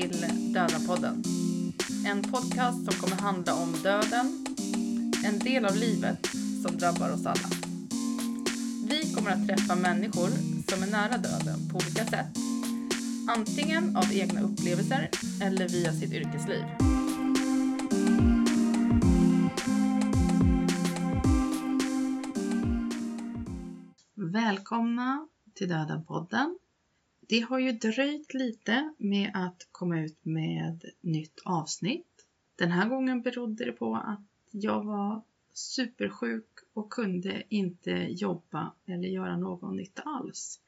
till Döda-podden. En podcast som kommer handla om döden, en del av livet som drabbar oss alla. Vi kommer att träffa människor som är nära döden på olika sätt. Antingen av egna upplevelser eller via sitt yrkesliv. Välkomna till Döden-podden. Det har ju dröjt lite med att komma ut med nytt avsnitt. Den här gången berodde det på att jag var supersjuk och kunde inte jobba eller göra någon nytta alls.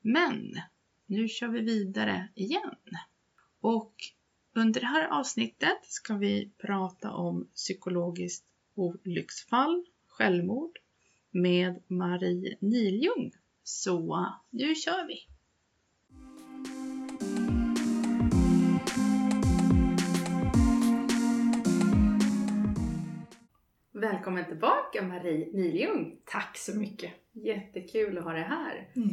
Men nu kör vi vidare igen. Och under det här avsnittet ska vi prata om psykologiskt olycksfall, självmord med Marie Niljung. Så nu kör vi! Välkommen tillbaka Marie Niljung! Tack så mycket! Jättekul att ha dig här. Mm.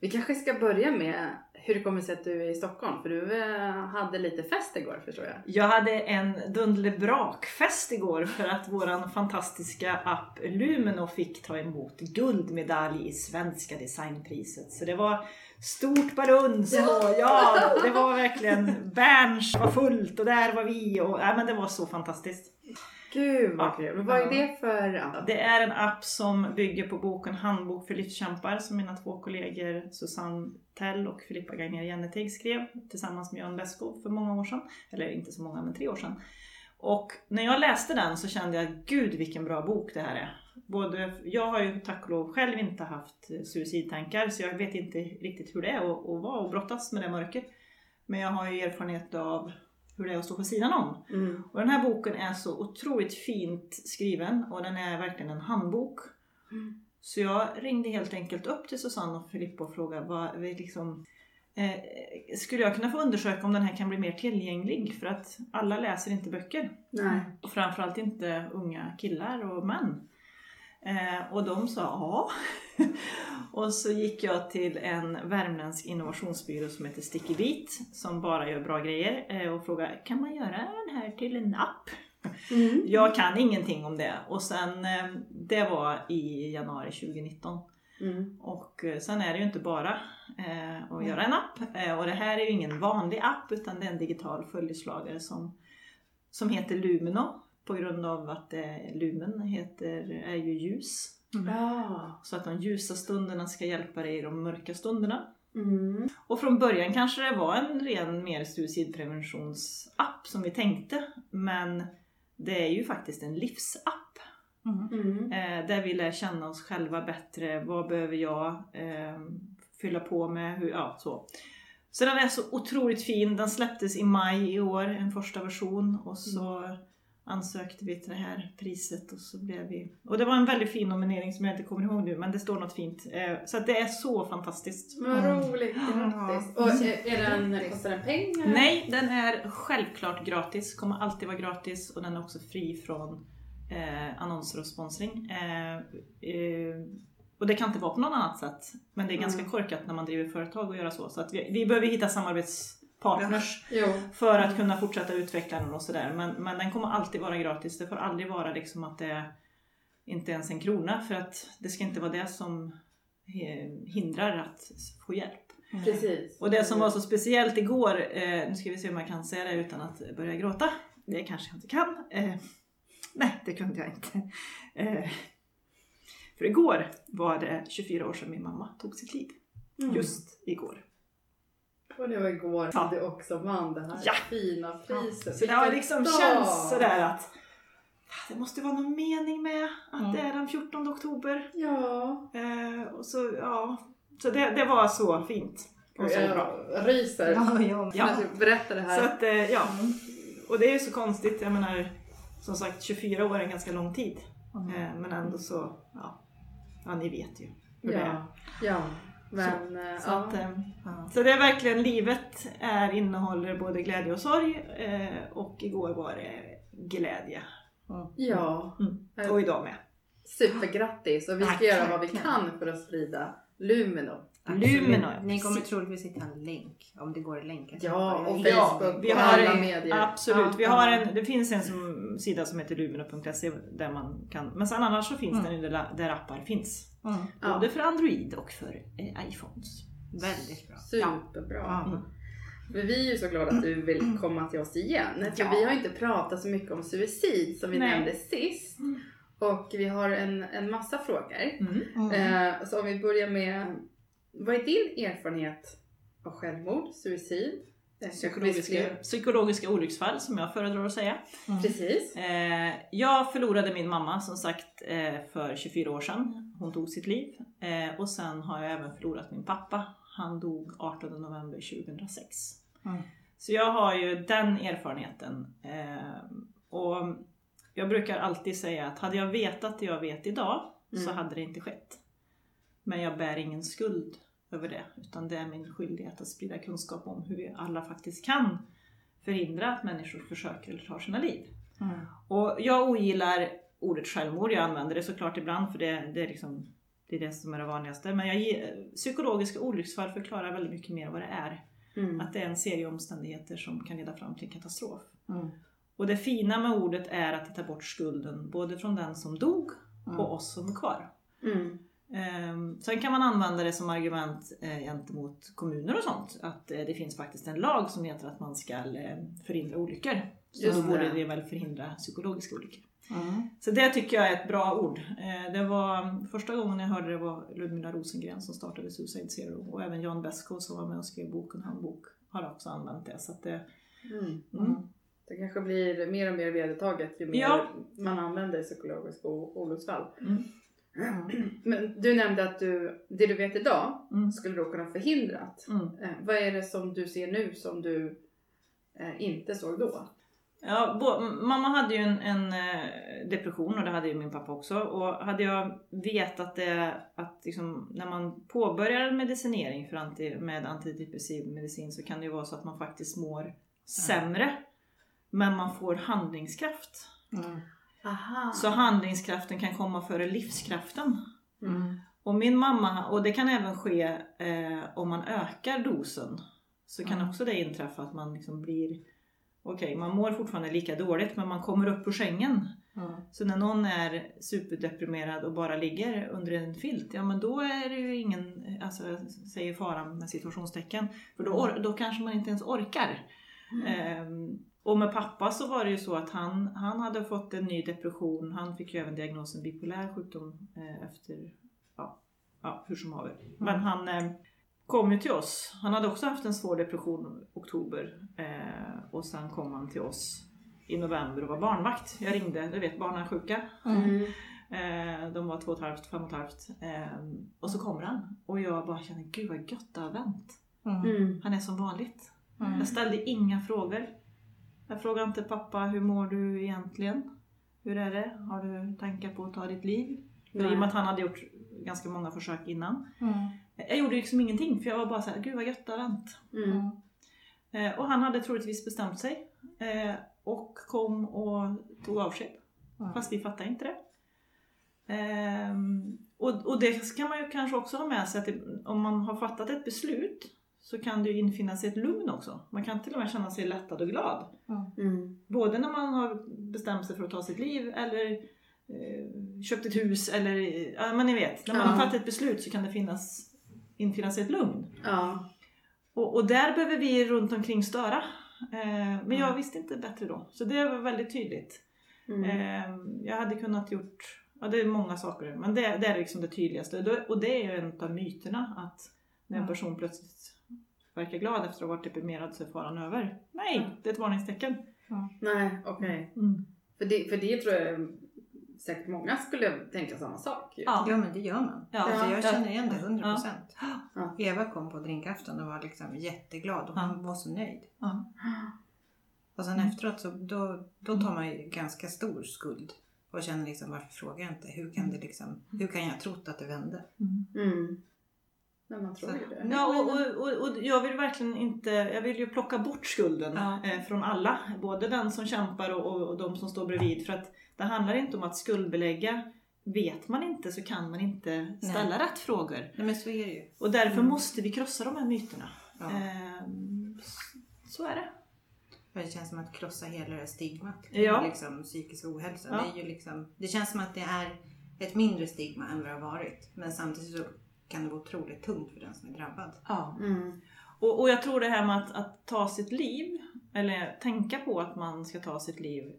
Vi kanske ska börja med hur det kommer sig att du är i Stockholm, för du eh, hade lite fest igår förstår jag. Jag hade en dunderbrakfest igår för att våran fantastiska app Lumino fick ta emot guldmedalj i Svenska designpriset. Så det var stort baluns och ja, det var verkligen Berns var fullt och där var vi och ja, men det var så fantastiskt. Gud vad kul! Men vad är det för app? Det är en app som bygger på boken Handbok för livskämpar som mina två kollegor Susanne Tell och Filippa Gagner Jenneteg skrev tillsammans med Jan Beskow för många år sedan. Eller inte så många, men tre år sedan. Och när jag läste den så kände jag, gud vilken bra bok det här är. Både, jag har ju tack och lov själv inte haft suicidtankar så jag vet inte riktigt hur det är att, att vara och brottas med det mörker. Men jag har ju erfarenhet av hur det är att stå på sidan om. Mm. Och den här boken är så otroligt fint skriven och den är verkligen en handbok. Mm. Så jag ringde helt enkelt upp till Susanne och Filippa och frågade vad vi liksom, eh, skulle jag kunna få undersöka om den här kan bli mer tillgänglig? För att alla läser inte böcker. Nej. Och framförallt inte unga killar och män. Eh, och de sa ja. och så gick jag till en värmländsk innovationsbyrå som heter Sticky Beat som bara gör bra grejer eh, och frågade kan man göra den här till en app? Mm. Jag kan ingenting om det och sen eh, det var i januari 2019. Mm. Och eh, sen är det ju inte bara eh, att Mm. göra en app. Eh, och det här är ju ingen vanlig app utan det är en digital följeslagare som, som heter Lumino. På grund av att eh, lumen heter, är ju ljus. Ja. Så att de ljusa stunderna ska hjälpa dig i de mörka stunderna. Mm. Och från början kanske det var en ren mer suicidpreventionsapp som vi tänkte. Men det är ju faktiskt en livsapp. Mm. Eh, där vi lär känna oss själva bättre. Vad behöver jag eh, fylla på med? Hur, ja, så. så den är så otroligt fin. Den släpptes i maj i år, en första version. Och så ansökte vi till det här priset och så blev vi... Och det var en väldigt fin nominering som jag inte kommer ihåg nu, men det står något fint. Eh, så att det är så fantastiskt. Vad roligt, grattis! Och är, den, kostar den pengar? Nej, den är självklart gratis. Kommer alltid vara gratis och den är också fri från eh, annonser och sponsring. Eh, eh, och det kan inte vara på något annat sätt. Men det är ganska Mm. korkat när man driver företag och göra så. Så att vi, vi behöver hitta samarbetspartners Jo. för att kunna fortsätta utveckla den och sådär. Men, men den kommer alltid vara gratis. Det får aldrig vara liksom att det är inte ens en krona. För att det ska inte vara det som hindrar att få hjälp. Precis. Och det som var så speciellt igår, eh, nu ska vi se om jag kan säga det utan att börja gråta. Det kanske jag inte kan. Eh, nej, det kunde jag inte. Eh, för igår var det 24 år sedan min mamma tog sitt liv. Mm. Just igår. Och det var igår som Ja. du också vann det här Ja. fina priset. Så det har liksom dag! känts sådär att "Ah, det måste vara någon mening med att Mm. det är den 14 oktober. Ja. Eh, och så, ja. så det, det var så fint. Och så bra. Jag ryser. ja. När du berättar det Så här. att, eh, ja. Och det är ju så konstigt, jag menar som sagt 24 år är en ganska lång tid. Eh, Men ändå så, ja, ja ni vet ju hur det är. Ja. Ja. Men eh, Så, ja. att, eh, så det är verkligen, livet är, innehåller både glädje och sorg eh, och igår var det glädje. ja. Mm. Och idag med. Supergrattis och vi ska Tack, göra vad vi tack. kan för att sprida Lumino. Lumina. Ni kommer troligtvis hitta en länk om det går att länka till Ja, och Jag- Facebook vi och har alla medier. Absolut, Ja, vi har ja. en, det finns en som, sida som heter lumina.se där man kan, men sen annars så finns Mm. den där, där appar finns. Mm. Ja. Både för Android och för eh, iPhones. Väldigt bra. Superbra. Ja. Mm. Men vi är ju så glada att du vill komma till oss igen. För Ja. vi har inte pratat så mycket om suicid som vi Nej. nämnde sist. Mm. Och vi har en, en massa frågor. Mm. Mm. Eh, så om vi börjar med, vad är din erfarenhet av självmord, suicid? Eh, Psykologiska, psykologiska olycksfall som jag föredrar att säga. Mm. Precis. Eh, jag förlorade min mamma som sagt eh, för 24 år sedan. Hon tog sitt liv. Och sen har jag även förlorat min pappa. Han dog 18 november 2006. Mm. Så jag har ju den erfarenheten. Och jag brukar alltid säga att hade jag vetat det jag vet idag så Mm. hade det inte skett. Men jag bär ingen skuld över det. Utan det är min skyldighet att sprida kunskap om hur vi alla faktiskt kan förhindra att människor försöker eller tar sina liv. Mm. Och jag ogillar ordet självmord, jag använder det såklart ibland för det, det, är, liksom, det är det som är det vanligaste. Men jag, psykologiska olycksfall förklarar väldigt mycket mer vad det är. Mm. Att det är en serie omständigheter som kan leda fram till en katastrof. Mm. Och det fina med ordet är att det tar bort skulden både från den som dog Mm. och oss som är kvar. Mm. Ehm, Sen kan man använda det som argument eh, gentemot kommuner och sånt. Att eh, det finns faktiskt en lag som heter att man ska eh, förhindra olyckor. Så Just då borde det. väl förhindra psykologiska olyckor. Mm. Så det tycker jag är ett bra ord. Det var första gången jag hörde det var Ludmila Rosengren som startade Suicide Zero och även Jan Beskow som var med och skrev boken Handbok har också använt det. Så det Mm. mm. Det kanske blir mer och mer vedertaget ju mer Ja. man använder psykologiska olycksfall. Mm. Men du nämnde att du, det du vet idag Mm. skulle då kunna förhindrat. Mm. Eh, vad är det som du ser nu som du eh, inte såg då? Ja, bo, mamma hade ju en, en eh, depression och det hade ju min pappa också. Och hade jag vetat det att liksom, när man påbörjar medicinering för anti, med antidepressiv medicin så kan det ju vara så att man faktiskt mår sämre. Men man får handlingskraft. Mm. Aha. Så handlingskraften kan komma före livskraften. Mm. Och min mamma, och det kan även ske eh, om man ökar dosen. Så kan Mm. också det inträffa att man liksom blir Okej, man mår fortfarande lika dåligt men man kommer upp ur sängen. Mm. Så när någon är superdeprimerad och bara ligger under en filt, ja men då är det ju ingen, alltså säger faran med situationstecken. För då, or- då kanske man inte ens orkar. Ehm, och med pappa så var det ju så att han, han hade fått en ny depression. Han fick ju även diagnosen bipolär sjukdom eh, efter, ja, ja hur som haver. Men han eh, kom ju till oss. Han hade också haft en svår depression i oktober. Eh, och sen kom han till oss i november och var barnvakt. Jag ringde, du vet barnen är sjuka. Mm. Eh, de var två och ett halvt, fem och ett halvt. Eh, och så kommer han. Och jag bara känner, gud vad gött det har vänt. Mm. Mm. Han är som vanligt. Mm. Jag ställde inga frågor. Jag frågade inte pappa, hur mår du egentligen? Hur är det? Har du tankar på att ta ditt liv? För I och med att han hade gjort ganska många försök innan. Mm. Jag gjorde liksom ingenting för jag var bara såhär, gud vad gött det har vänt. Mm. Eh, och han hade troligtvis bestämt sig. Eh, och kom och tog avsked. Mm. Fast vi fattade inte det. Ehm, och, och det kan man ju kanske också ha med sig att det, om man har fattat ett beslut så kan det ju infinna sig ett lugn också. Man kan till och med känna sig lättad och glad. Mm. Både när man har bestämt sig för att ta sitt liv eller eh, köpt ett hus eller, ja men ni vet, när man Ja. har tagit ett beslut så kan det finnas, infinna sig ett lugn. Ja. Och, och där behöver vi runt omkring störa. Eh, men jag visste inte bättre då. Så det var väldigt tydligt. Mm. Eh, jag hade kunnat gjort, ja det är många saker, men det, det är liksom det tydligaste. Och det- är ju en av myterna att när en person plötsligt verkar glad efter att ha varit deprimerad så är faran över. Nej, Mm. det är ett varningstecken. Nej, okej. Mm. För, det, för det tror jag säkert många skulle tänka samma sak. ju. Ja. Ja men det gör man. Ja. Alltså, jag Ja. känner igen det 100%. procent. Ja. Eva kom på drinkafton och var liksom jätteglad och Ja. hon var så nöjd. Ja. Och sen Mm. efteråt så då, då tar man ju ganska stor skuld. Och känner liksom varför frågar jag inte? Hur kan det liksom, hur kan jag ha trott att det vände? Mm. Men man tror Så. ju det. Ja, och, och, och, och jag vill verkligen inte, jag vill ju plocka bort skulden Ja. eh, från alla. Både den som kämpar och, och, och de som står bredvid. För att det handlar inte om att skuldbelägga vet man inte så kan man inte ställa rätt frågor. Nej men så är det ju. Och därför Mm. måste vi krossa de här myterna. Ja. Ehm, så är det. Det känns som att krossa hela det stigmat Ja. liksom, psykisk ohälsa. Ja. Det, är ju liksom, det känns som att det är ett mindre stigma än vad det har varit. Men samtidigt så kan det vara otroligt tungt för den som är drabbad. Ja. Mm. Och, och jag tror det här med att, att ta sitt liv, eller tänka på att man ska ta sitt liv,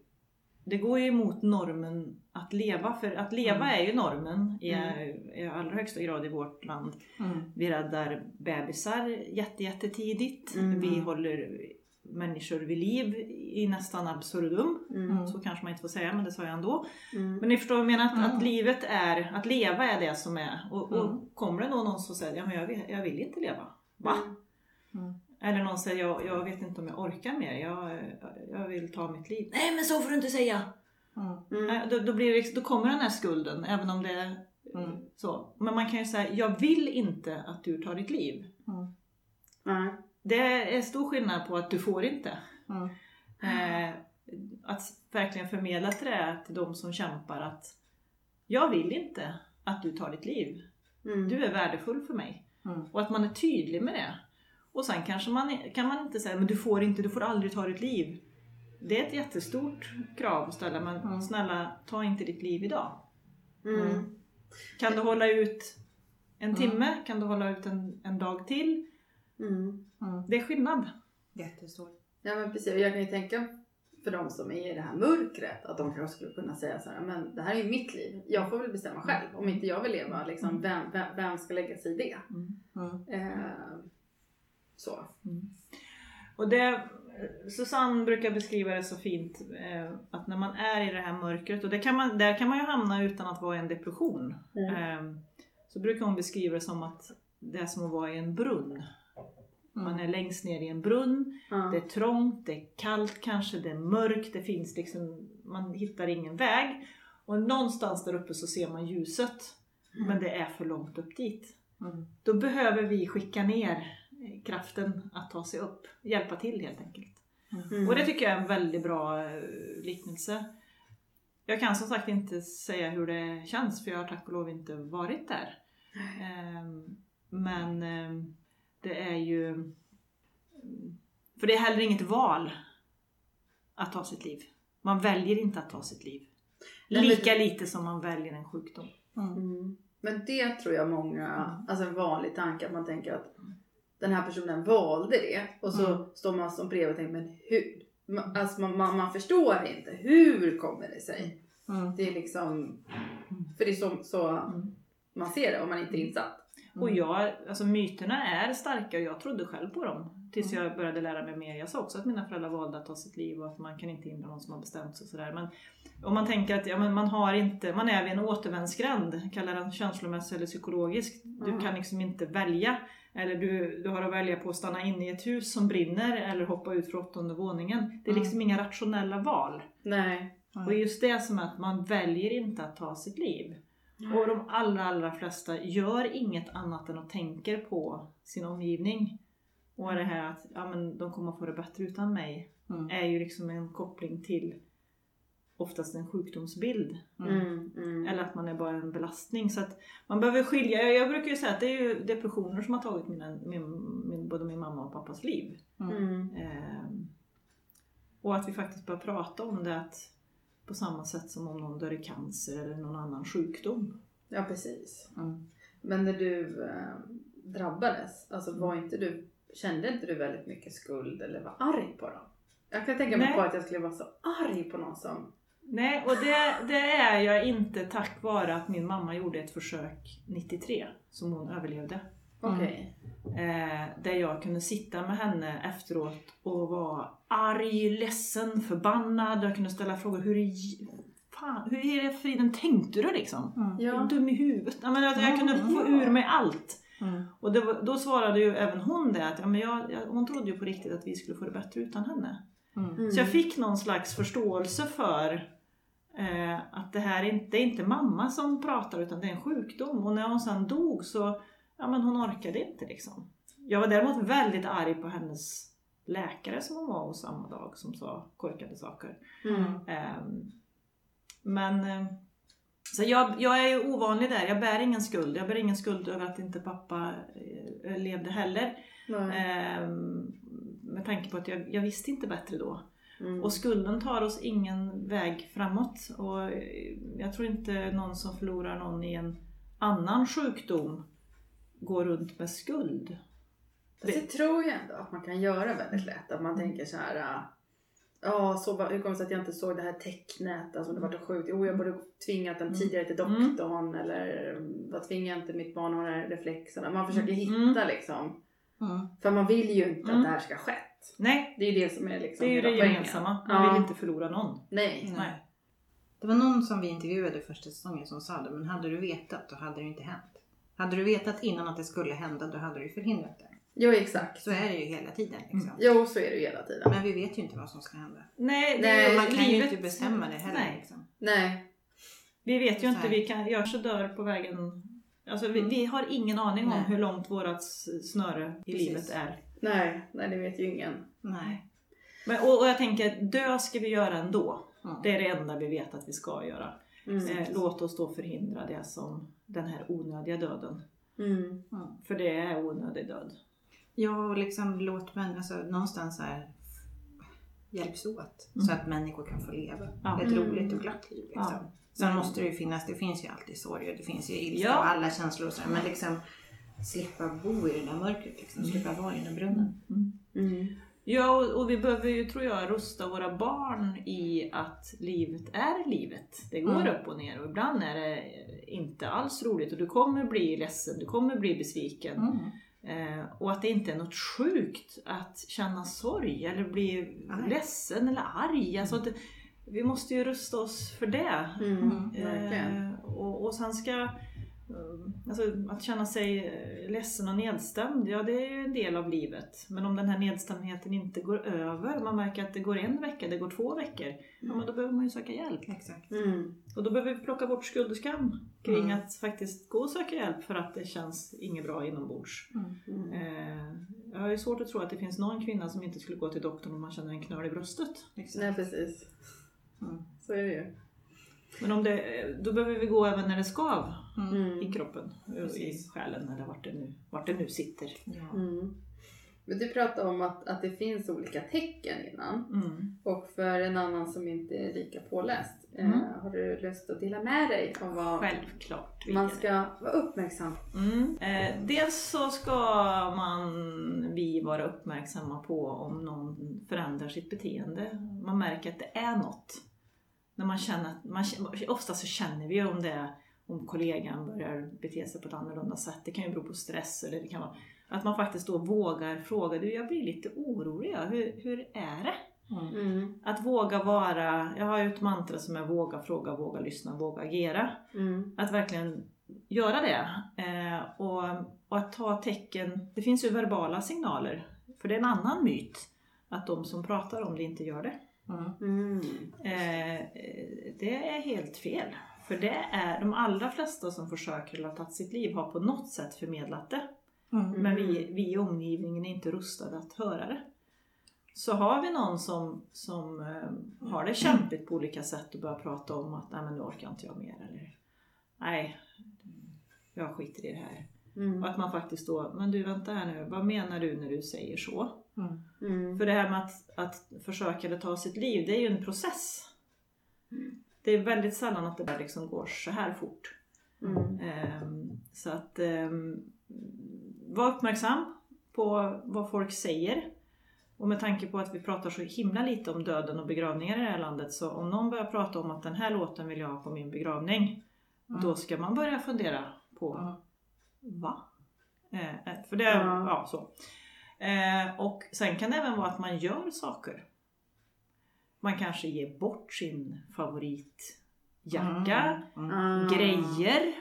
det går ju emot normen att leva. För att leva Mm. är ju normen i, Mm. i allra högsta grad i vårt land. Mm. Vi räddar bebisar jätte, jättetidigt. Mm. Vi håller människor vid liv i nästan absurdum. Mm. Så kanske man inte får säga, men det sa jag ändå. Mm. Men ni förstår vad jag menar? Att, Mm. att livet är, att leva är det som är. Och, och Mm. kommer det då någon som säger, ja men jag vill, jag vill inte leva. Va? Mm. Eller någon säger, jag, jag vet inte om jag orkar mer, jag, jag vill ta mitt liv. Nej men så får du inte säga! Mm. Mm. Nej, Då, då, blir det, då kommer den här skulden, även om det är Mm. så. Men man kan ju säga, jag vill inte att du tar ditt liv. Mm. Nej. Det är stor skillnad på att du får inte. Mm. Eh, att verkligen förmedla till det till de som kämpar att jag vill inte att du tar ditt liv. Mm. Du är värdefull för mig. Mm. Och att man är tydlig med det. Och sen kanske man, kan man inte säga men du får inte, du får aldrig ta ditt liv. Det är ett jättestort krav att ställa men Mm. snälla ta inte ditt liv idag. Mm. Kan du hålla ut en Mm. timme? Kan du hålla ut en, en dag till? Mm. Mm. Det är skillnad. Jättestor. Ja men precis, jag kan ju tänka för de som är i det här mörkret att de kanske skulle kunna säga så här, men det här är ju mitt liv. Jag får väl bestämma själv. Om inte jag vill leva, liksom, vem, vem, vem ska lägga sig i det? Mm. Eh, så. Och det, Susanne brukar beskriva det så fint eh, att när man är i det här mörkret och det kan man, där kan man ju hamna utan att vara i en depression. Mm. Eh, så brukar hon beskriva det som att det är som att vara i en brunn. Man är längst ner i en brunn, Ja. det är trångt, det är kallt kanske, det är mörkt, det finns liksom, man hittar ingen väg. Och någonstans där uppe så ser man ljuset, men det är för långt upp dit. Mm. Då behöver vi skicka ner kraften att ta sig upp, hjälpa till helt enkelt. Mm. Och det tycker jag är en väldigt bra eh, liknelse. Jag kan som sagt inte säga hur det känns för jag har tack och lov inte varit där. Ehm, Men ehm, det är ju... mm, För det är heller inget val att ta sitt liv. Man väljer inte att ta sitt liv. Nej, men- Lika lite som man väljer en sjukdom. Mm. Mm. Men det tror jag många, alltså en vanlig tanke att man tänker att den här personen valde det och så Mm. står man som bredvid och tänker men hur? Man- Alltså man, man, man förstår inte. Hur kommer det sig? Mm. Det är liksom, för det är så, så Mm. man ser det om man inte är insatt. Och jag, alltså myterna är starka och jag trodde själv på dem. Tills jag började lära mig mer. Jag sa också att mina föräldrar valde att ta sitt liv och att man kan inte hindra någon som har bestämt sig. Sådär. Men om man tänker att ja, men man, har inte, man är vid en återvändsgränd, kalla den känslomässig eller psykologisk. Du Mm. kan liksom inte välja. Eller du, du har att välja på att stanna inne i ett hus som brinner eller hoppa ut från åttonde våningen. Det är liksom inga rationella val. Nej. Mm. Och just det som är att man väljer inte att ta sitt liv. Och de allra, allra flesta gör inget annat än att tänker på sin omgivning. Och det här att ja, men de kommer att få det bättre utan mig Mm. är ju liksom en koppling till oftast en sjukdomsbild. Mm, mm. Eller att man är bara en belastning. Så att man behöver skilja. Jag, jag brukar ju säga att det är ju depressioner som har tagit mina, min, min, både min mamma och pappas liv. Mm. Ehm, och att vi faktiskt börjar prata om det att på samma sätt som om någon dör i cancer eller någon annan sjukdom. Ja precis. Mm. Men när du eh, drabbades, alltså var inte du, kände inte du väldigt mycket skuld eller var arg på dem? Jag kan tänka mig Nej. på att jag skulle vara så arg på någon som... Nej, och det, det är jag inte tack vare att min mamma gjorde ett försök 93 som hon överlevde. Mm. Okej. Eh, där jag kunde sitta med henne efteråt och vara arg, ledsen, förbannad. Jag kunde ställa frågor. Hur i fan, hur i det friden tänkte du liksom? Mm. Är du Ja. dum i huvudet? Jag, menar, att jag kunde få ur mig allt. Mm. Och det var, då svarade ju även hon det att ja, men jag, jag, hon trodde ju på riktigt att vi skulle få det bättre utan henne. Mm. Mm. Så jag fick någon slags förståelse för eh, att det här är inte, det är inte mamma som pratar utan det är en sjukdom. Och när hon sen dog så, ja men hon orkade inte liksom. Jag var däremot väldigt arg på hennes läkare som hon var hos samma dag som sa korkade saker. Mm. Ehm, men eh, Så jag, jag är ju ovanlig där, jag bär ingen skuld. Jag bär ingen skuld över att inte pappa eh, levde heller. Ehm, med tanke på att jag, jag visste inte bättre då. Mm. Och skulden tar oss ingen väg framåt. Och eh, jag tror inte någon som förlorar någon i en annan sjukdom går runt med skuld. Fast det tror jag ändå att man kan göra väldigt lätt. Att man tänker så här. äh, Ja, så var- hur kommer det sig att jag inte såg det här tecknet? Alltså det var så sjukt. Jo, jag borde tvingat den tidigare till Mm. doktorn. Eller vad tvingar inte mitt barn att ha de här reflexerna? Man försöker Mm. hitta liksom. Mm. För man vill ju inte Mm. att det här ska skett. Nej, Det är ju det som är liksom det är ju det gemensamma. Man Ja. vill inte förlora någon. Nej. Nej. Det var någon som vi intervjuade första säsongen som sa det, men hade du vetat då hade det inte hänt. Hade du vetat innan att det skulle hända då hade du förhindrat det. Jo, exakt. Så är det ju hela tiden. Liksom. Jo, så är det ju hela tiden. Men vi vet ju inte vad som ska hända. Nej, det Nej, ju Man kan ju livet- inte bestämma det heller. Nej. Liksom. Nej. Vi vet ju Så inte, vi kan görs och dör på vägen. Alltså vi, Mm. vi har ingen aning om Nej. hur långt vårat snöre i Precis. livet är. Nej, nej, det vet ju ingen. Nej. Men, och, och jag tänker, dö ska vi göra ändå. Mm. Det är det enda vi vet att vi ska göra. Mm. Eh, låt oss då förhindra det som den här onödiga döden. Mm. För det är onödig död. Ja, och liksom låt män, alltså någonstans så här hjälps åt. Mm. Så att människor kan få leva Ja. ett Mm. roligt och glatt liv. Liksom. Ja. Sen måste det ju finnas, det finns ju alltid sorg och det finns ju ilska Ja. och alla känslor och så här, Men liksom slippa bo i det där mörkret, liksom, slippa vara i den brunnen. Mm. Ja, och, och vi behöver ju, tror jag, rusta våra barn i att livet är livet. Det går Mm. upp och ner och ibland är det inte alls roligt och du kommer bli ledsen, du kommer bli besviken. Mm. Eh, och att det inte är något sjukt att känna sorg eller bli Nej. ledsen eller arg. Alltså att, vi måste ju rusta oss för det. Mm. Mm. Eh, och, och sen ska Alltså att känna sig eh, ledsen och nedstämd, ja det är ju en del av livet. Men om den här nedstämdheten inte går över, man märker att det går en vecka, det går två veckor, ja men då behöver man ju söka hjälp. Exakt. Mm. Och då behöver vi plocka bort skuld och skam kring Mm. att faktiskt gå och söka hjälp för att det känns inget bra inombords. Mm. Mm. Eh, jag har ju svårt att tro att det finns någon kvinna som inte skulle gå till doktorn om man känner en knöl i bröstet. Exakt. Nej, precis. Mm. Så är det ju. Men om det, då behöver vi gå även när det skav Mm. i kroppen, i Precis. själen eller vart det nu, vart det nu sitter. Ja. Mm. Men du pratade om att, att det finns olika tecken innan. Mm. Och för en annan som inte är lika påläst, Mm. eh, har du lust att dela med dig om vad Självklart. man ska vara uppmärksam Mm. Eh, dels så ska man, vi vara uppmärksamma på om någon förändrar sitt beteende. Man märker att det är något. När man känner, att- man, ofta så känner vi ju om det är om kollegan börjar bete sig på ett annorlunda sätt. Det kan ju bero på stress eller det kan vara att man faktiskt då vågar fråga. Du, jag blir lite orolig. ja. Hur, hur är det? Mm. Mm. Att våga vara, jag har ju ett mantra som är våga fråga, våga lyssna, våga agera. Mm. Att verkligen göra det. Eh, och, och att ta tecken, det finns ju verbala signaler. För det är en annan myt. Att de som pratar om det inte gör det. Mm. Eh, det är helt fel. För det är de allra flesta som försöker eller har tagit sitt liv har på något sätt förmedlat det. Mm. Men vi, vi i omgivningen är inte rustade att höra det. Så har vi någon som, som eh, har det kämpigt på olika sätt och börjar prata om att nej men nu orkar inte jag mer eller nej, jag skiter i det här. Mm. Och att man faktiskt då, men du vänta här nu, vad menar du när du säger så? Mm. Mm. För det här med att, att försöka eller ta sitt liv, det är ju en process. Det är väldigt sällan att det bara liksom går så här fort. Mm. Ehm, så att ehm, var uppmärksam på vad folk säger. Och med tanke på att vi pratar så himla lite om döden och begravningar i det här landet så om någon börjar prata om att den här låten vill jag ha på min begravning Mm. då ska man börja fundera på Mm. Va? Eh, eh, för det, Ja. ja så. Eh, och sen kan det även vara att man gör saker. Man kanske ger bort sin favoritjacka, Mm. Ah. grejer.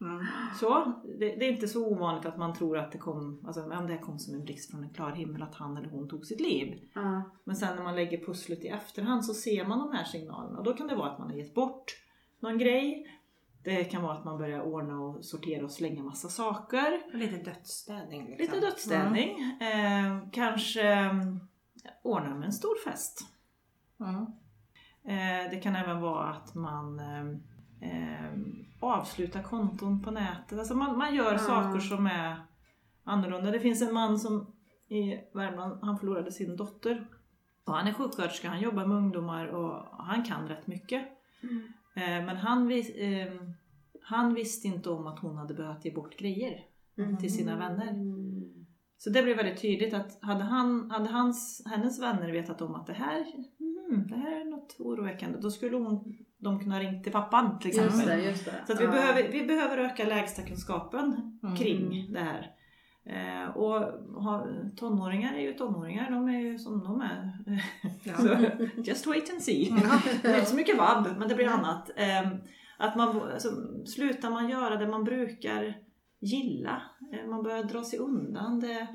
Mm. Så, det, det är inte så ovanligt att man tror att det kom, alltså, det här kom som en blixt från en klar himmel att han eller hon tog sitt liv. Ja. Men sen när man lägger pusslet i efterhand så ser man de här signalerna. Och då kan det vara att man har gett bort någon grej. Det kan vara att man börjar ordna och sortera och slänga massa saker. Lite dödsstädning. Liksom. Lite dödsstädning. Eh, kanske eh, ordna med en stor fest. Mm. Eh, det kan även vara att man eh, eh, avsluta konton på nätet. Alltså man, man gör Ja. saker som är annorlunda. Det finns en man som i Värmland, han förlorade sin dotter. Och han är sjuksköterska, han jobbar med ungdomar och han kan rätt mycket. Eh, men han, han visste inte om att hon hade behövt ge bort grejer till sina vänner. Mm. Så det blev väldigt tydligt att hade, han, hade hans, hennes vänner vetat om att det här, mm, det här är något oroväckande, då skulle hon, de kunna ringt till pappan till exempel. Just det, just det. Så vi, Ja. behöver, vi behöver öka lägsta kunskapen Mm. kring det här. Eh, och ha, tonåringar är ju tonåringar, de är ju som de är. så, just wait and see. Det är inte så mycket vabb, men det blir annat. Eh, att man, alltså, slutar man göra det man brukar gilla, eh, man börjar dra sig undan det,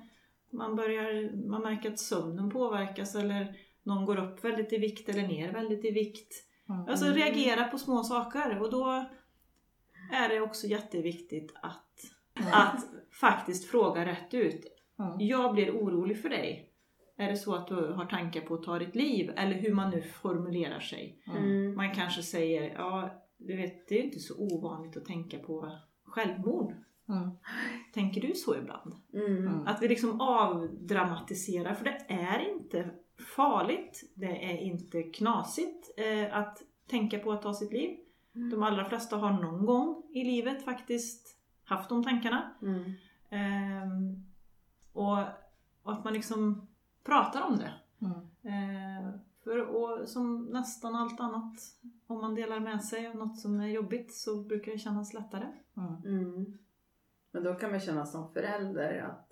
man, börjar, man märker att sömnen påverkas eller någon går upp väldigt i vikt eller ner väldigt i vikt. Mm. Alltså reagera på små saker och då är det också jätteviktigt att, att faktiskt fråga rätt ut. Mm. Jag blir orolig för dig. Är det så att du har tankar på att ta ditt liv? Eller hur man nu formulerar sig. Mm. Man kanske säger, ja du vet det är inte så ovanligt att tänka på självmord. Mm. Tänker du så ibland? Mm. Mm. Att vi liksom avdramatiserar, för det är inte farligt, det är inte knasigt eh, att tänka på att ta sitt liv. De allra flesta har någon gång i livet faktiskt haft de tankarna. Mm. Ehm, och, och att man liksom pratar om det. Mm. Eh, för och, som nästan allt annat, om man delar med sig av något som är jobbigt så brukar det kännas lättare. Mm. Mm. Men då kan man känna som förälder att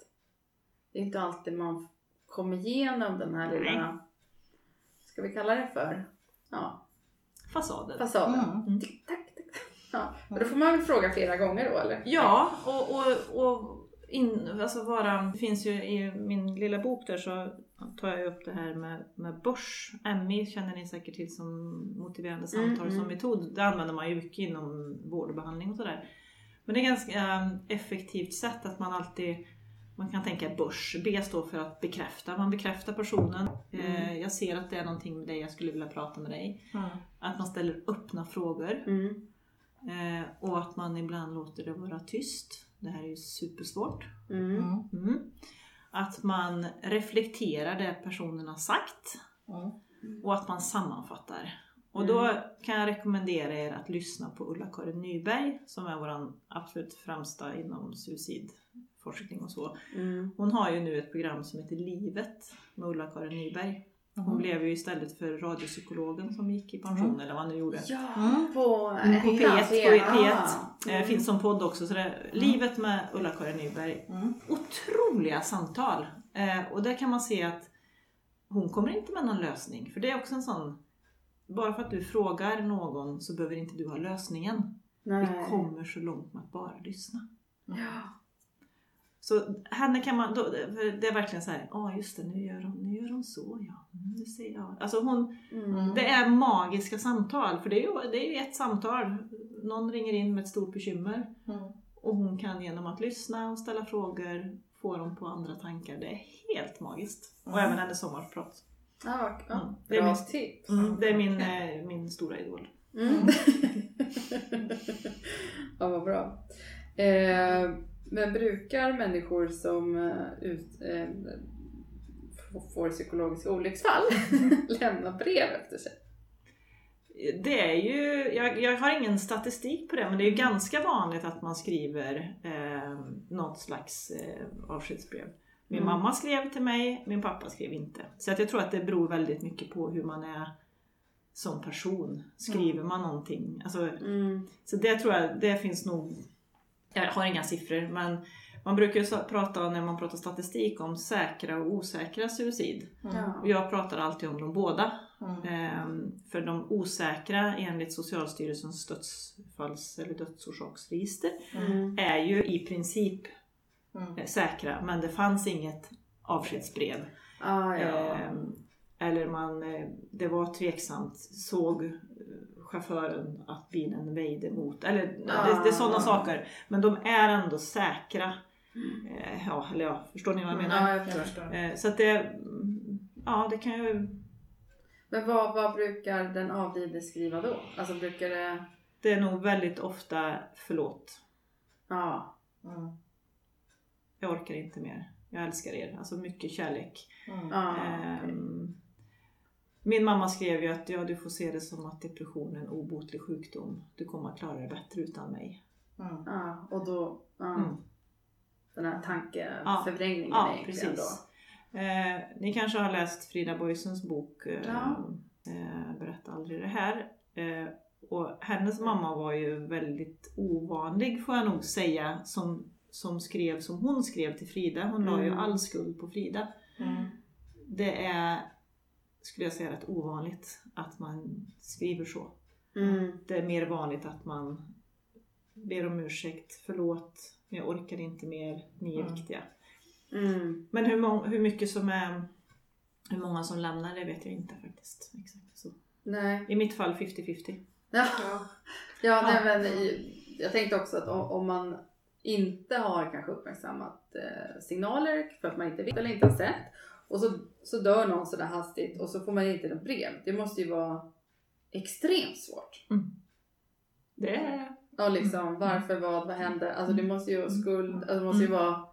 det är inte alltid man kommer igenom den här lilla, ska vi kalla det för, ja, Fasader. fasaden. Mm. Tick, tack, tick, tack. Ja. Och då får man väl fråga flera gånger då eller? Ja, och, och, och in, alltså vara, det finns ju i min lilla bok där så tar jag upp det här med, med börs. MI känner ni säkert till som motiverande samtal Mm, som mm. metod. Det använder man ju mycket inom vård och behandling och sådär. Men det är ganska eh, effektivt sätt att man alltid man kan tänka börs. B står för att bekräfta. Man bekräftar personen. Eh, jag ser att det är någonting med dig, jag skulle vilja prata med dig. Mm. Att man ställer öppna frågor. Mm. Eh, och att man ibland låter det vara tyst. Det här är ju supersvårt. Mm. Mm. Mm. Att man reflekterar det personen har sagt Mm. och att man sammanfattar. Och då kan jag rekommendera er att lyssna på Ulla-Karin Nyberg som är vår absolut främsta inom suicidforskning och så. Mm. Hon har ju nu ett program som heter Livet med Ulla-Karin Nyberg. Hon Mm. blev ju istället för radiopsykologen som gick i pension Mm. eller vad han nu gjorde. Ja, Mm. på, Mm, på P1, på P1. Ah. Eh, finns som podd också. Så det, Livet med Ulla-Karin Nyberg. Mm. Otroliga samtal. Eh, och där kan man se att hon kommer inte med någon lösning. För det är också en sån, bara för att du frågar någon så behöver inte du ha lösningen. Nej. Vi kommer så långt med att bara lyssna. Ja. Så henne kan man, då, för det är verkligen så här, ja just det, nu gör hon, nu gör hon så ja. Mm, Nu ser jag. Alltså hon, Mm. det är magiska samtal. För det är ju, det är ju ett samtal. Någon ringer in med ett stort bekymmer. Mm. Och hon kan genom att lyssna och ställa frågor få dem på andra tankar. Det är helt magiskt. Och Mm. även hennes sommarprat. Ja, ja. Mm. Det är Bra min- tips. Mm, det är min, eh, min stora idol. Mm. ja, vad bra. Eh, men brukar människor som eh, ut, eh, får psykologiska olycksfall lämna brev efter sig? Det är ju, jag, jag har ingen statistik på det, men det är ju ganska vanligt att man skriver eh, något slags eh, avskedsbrev. Min Mm. mamma skrev till mig, min pappa skrev inte. Så att jag tror att det beror väldigt mycket på hur man är som person. Skriver man någonting? Alltså, Mm. Så det tror jag, det finns nog, jag har inga siffror men man brukar ju prata, när man pratar statistik, om säkra och osäkra suicid. Ja. Och jag pratar alltid om de båda. Mm. Ehm, för de osäkra enligt Socialstyrelsens dödsfalls eller dödsorsaksregister Mm. är ju i princip Mm. säkra men det fanns inget avskedsbrev. Ah, ja. Ehm, eller man, eh, det var tveksamt, såg chauffören att bilen väjde mot, eller det, det är sådana Ah. saker. Men de är ändå säkra. Eh, Ja, eller ja, förstår ni vad jag menar? Ja, jag förstår. Eh, Så att det, mm, ja det kan ju, Men vad, vad brukar den avlidne skriva då? Alltså brukar det... Det är nog väldigt ofta förlåt. Ja. Mm. Jag orkar inte mer. Jag älskar er. Alltså mycket kärlek. Mm. ja okej. Min mamma skrev ju att ja, du får se det som att depression är en obotlig sjukdom. Du kommer att klara det bättre utan mig. Mm. Ja, och då, ja, Mm. den här tankeförvrängningen Ja, egentligen precis. Eh, ni kanske har läst Frida Boisens bok eh, Ja. eh, Berätta aldrig det här. Eh, och hennes mamma var ju väldigt ovanlig får jag nog säga som, som skrev som hon skrev till Frida. Hon la ju Mm. all skuld på Frida. Mm. Det är, skulle jag säga, rätt ovanligt att man skriver så. Mm. Det är mer vanligt att man ber om ursäkt, förlåt, jag orkar inte mer, ni är Mm. viktiga. Mm. Men hur, hur mycket som är hur många som lämnar det vet jag inte faktiskt. Exakt så. Nej. I mitt fall 50-50. Ja, ja nej, Ja. men jag tänkte också att om, om man inte har kanske uppmärksammat eh, signaler för att man inte vet eller inte har sett och så, så dör någon sådär hastigt och så får man inte ett brev. Det måste ju vara extremt svårt. Det är... Ja, liksom varför, vad, vad hände? Alltså det måste ju skuld, alltså det måste ju vara,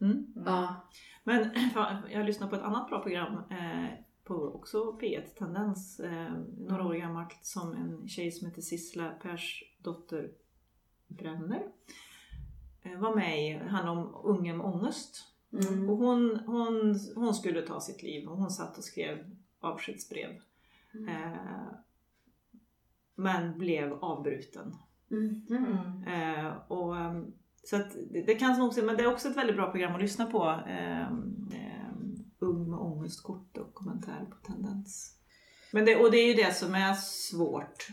Mm. ja. Men jag lyssnar på ett annat bra program eh, på också P1 Tendens, eh, några år gammalt, som en tjej som heter Sissla Persdotter Bränner eh, var med i, handlar om unga med ångest. Mm. Och hon, hon, hon skulle ta sitt liv och hon satt och skrev avskedsbrev. Mm. Eh, men blev avbruten. Mm. Eh, och, ehm, så att det, det kan nog se, men det är också ett väldigt bra program att lyssna på. ehm, Ung med ångest, kort dokumentär på Tendens. Men det, och det är ju det som är svårt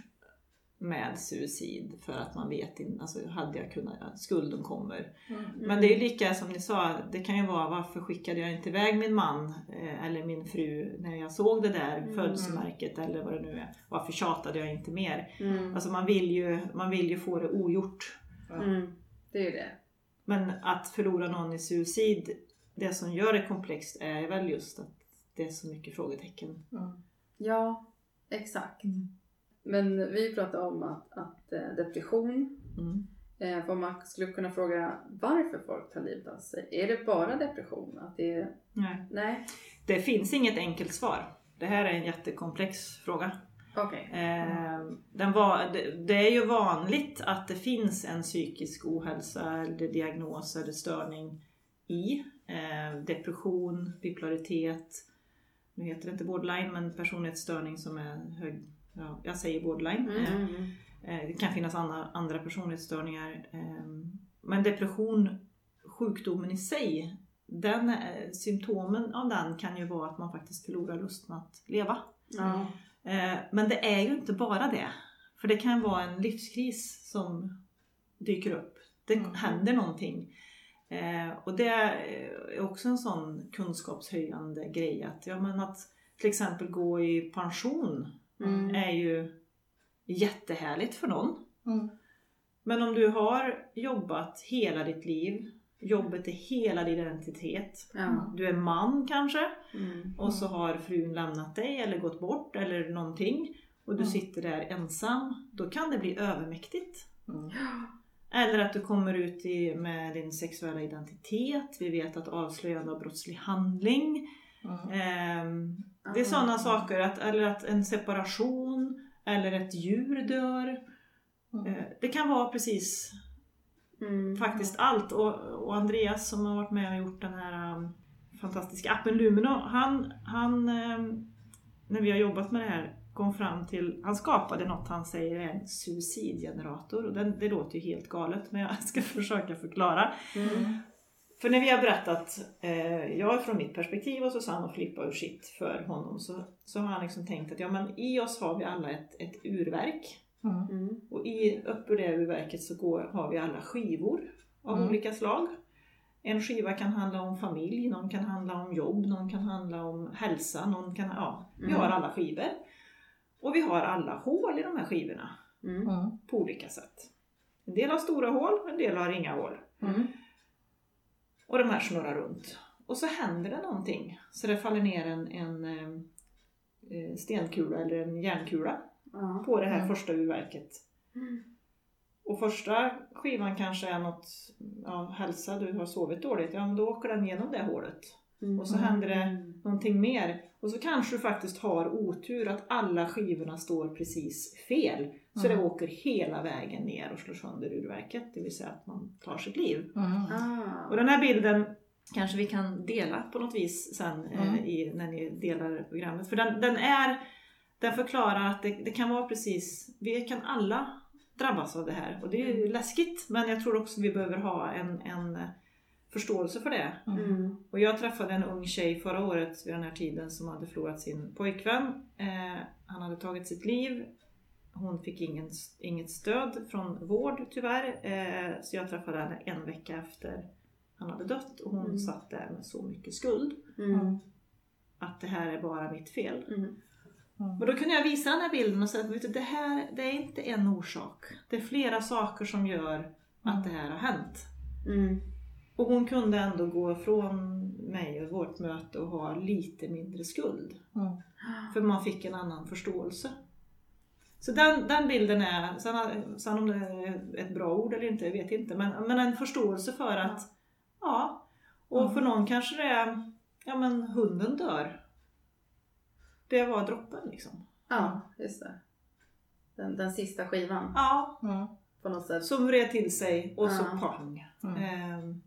med suicid för att man vet inte, alltså hade jag kunnat, skulden kommer. Mm. Men det är ju lika som ni sa, det kan ju vara varför skickade jag inte iväg min man eh, eller min fru när jag såg det där Mm. födelsemärket eller vad det nu är. Varför tjatade jag inte mer? Mm. Alltså man vill ju, man vill ju få det ogjort. Mm. Det är ju det. Men att förlora någon i suicid, det som gör det komplext är väl just att det är så mycket frågetecken. Mm. Ja, exakt. Mm. Men vi pratade om att, att eh, depression, Mm. eh, man skulle kunna fråga varför folk tar livet av sig. Är det bara depression? Att det är... Nej. Nej, Det finns inget enkelt svar. Det här är en jättekomplex fråga. okej. Eh, den var, det, det är ju vanligt att det finns en psykisk ohälsa eller diagnos eller störning i eh, depression, bipolaritet, nu heter det inte borderline men personlighetsstörning som är hög, ja, jag säger borderline. Mm, Eh, mm, mm. Eh, Det kan finnas andra, andra personlighetsstörningar. ehm, Men depression, sjukdomen i sig, den, eh, symptomen av den kan ju vara att man faktiskt förlorar lusten att leva. Ja. Eh, Men det är ju inte bara det. För det kan vara en livskris som dyker upp. Det Mm. händer någonting. Eh, Och det är också en sån kunskapshöjande grej att, ja, men att till exempel gå i pension Mm. är ju jättehärligt för någon. Mm. Men om du har jobbat hela ditt liv, jobbet är hela din identitet. Ja. Du är man kanske Mm. och så har frun lämnat dig eller gått bort eller någonting och du Mm. sitter där ensam. Då kan det bli övermäktigt. Mm. Eller att du kommer ut i, med din sexuella identitet. Vi vet att avslöjande av brottslig handling. Mm. Ehm, det är Ah. sådana saker, att, eller att en separation eller ett djur dör. Mm. Eh, Det kan vara precis Mm. faktiskt allt. Och, och Andreas som har varit med och gjort den här um, fantastiska appen Lumino, han, han um, när vi har jobbat med det här kom fram till, han skapade något han säger är en suicidgenerator och den, det låter ju helt galet men jag ska försöka förklara. Mm. För när vi har berättat, eh, jag från mitt perspektiv och Susanne och Filippa ur sitt för honom så, så har han liksom tänkt att ja men i oss har vi alla ett, ett urverk Mm. Mm. och i, upp ur det urverket så går, har vi alla skivor av Mm. olika slag. En skiva kan handla om familj, någon kan handla om jobb, någon kan handla om hälsa, någon kan, ja, vi Mm. har alla skivor. Och vi har alla hål i de här skivorna Mm. Mm. på olika sätt. En del har stora hål, en del har inga hål. Mm. Och de här snurrar runt. Och så händer det någonting. Så det faller ner en, en eh, stenkula eller en järnkula Ja. på det här Mm. första urverket. Mm. Och första skivan kanske är något, ja, hälsa, du har sovit dåligt, ja men då åker den genom det hålet. Mm. Och så händer det någonting mer. Och så kanske du faktiskt har otur att alla skivorna står precis fel. Så Mm. det åker hela vägen ner och slår sönder urverket. Det vill säga att man tar sitt liv. Mm. Ah. Och den här bilden kanske vi kan dela på något vis sen eh, Mm. i, när ni delar programmet. För den, den är, den förklarar att det, det kan vara precis, vi kan alla drabbas av det här. Och det är ju läskigt men jag tror också vi behöver ha en, en eh, förståelse för det. Mm. Och jag träffade en ung tjej förra året vid den här tiden som hade förlorat sin pojkvän. Eh, han hade tagit sitt liv. Hon fick ingen, inget stöd från vård tyvärr. Eh, så jag träffade henne en vecka efter han hade dött och hon Mm. satt där med så mycket skuld. Mm. Att det här är bara mitt fel. Mm. Men då kunde jag visa den här bilden och säga att vet du, det här det är inte en orsak. Det är flera saker som gör att det här har hänt. Mm. Och hon kunde ändå gå ifrån mig och vårt möte och ha lite mindre skuld. Mm. För man fick en annan förståelse. Så den, den bilden är, sen, sen om det är ett bra ord eller inte, jag vet inte, men, men en förståelse för att, ja, och Mm. för någon kanske det är, ja men hunden dör. Det var droppen liksom. Ja, just det. Den, den sista skivan Ja, Mm. på något sätt. som vred till sig och så pang. Mm. Ehm,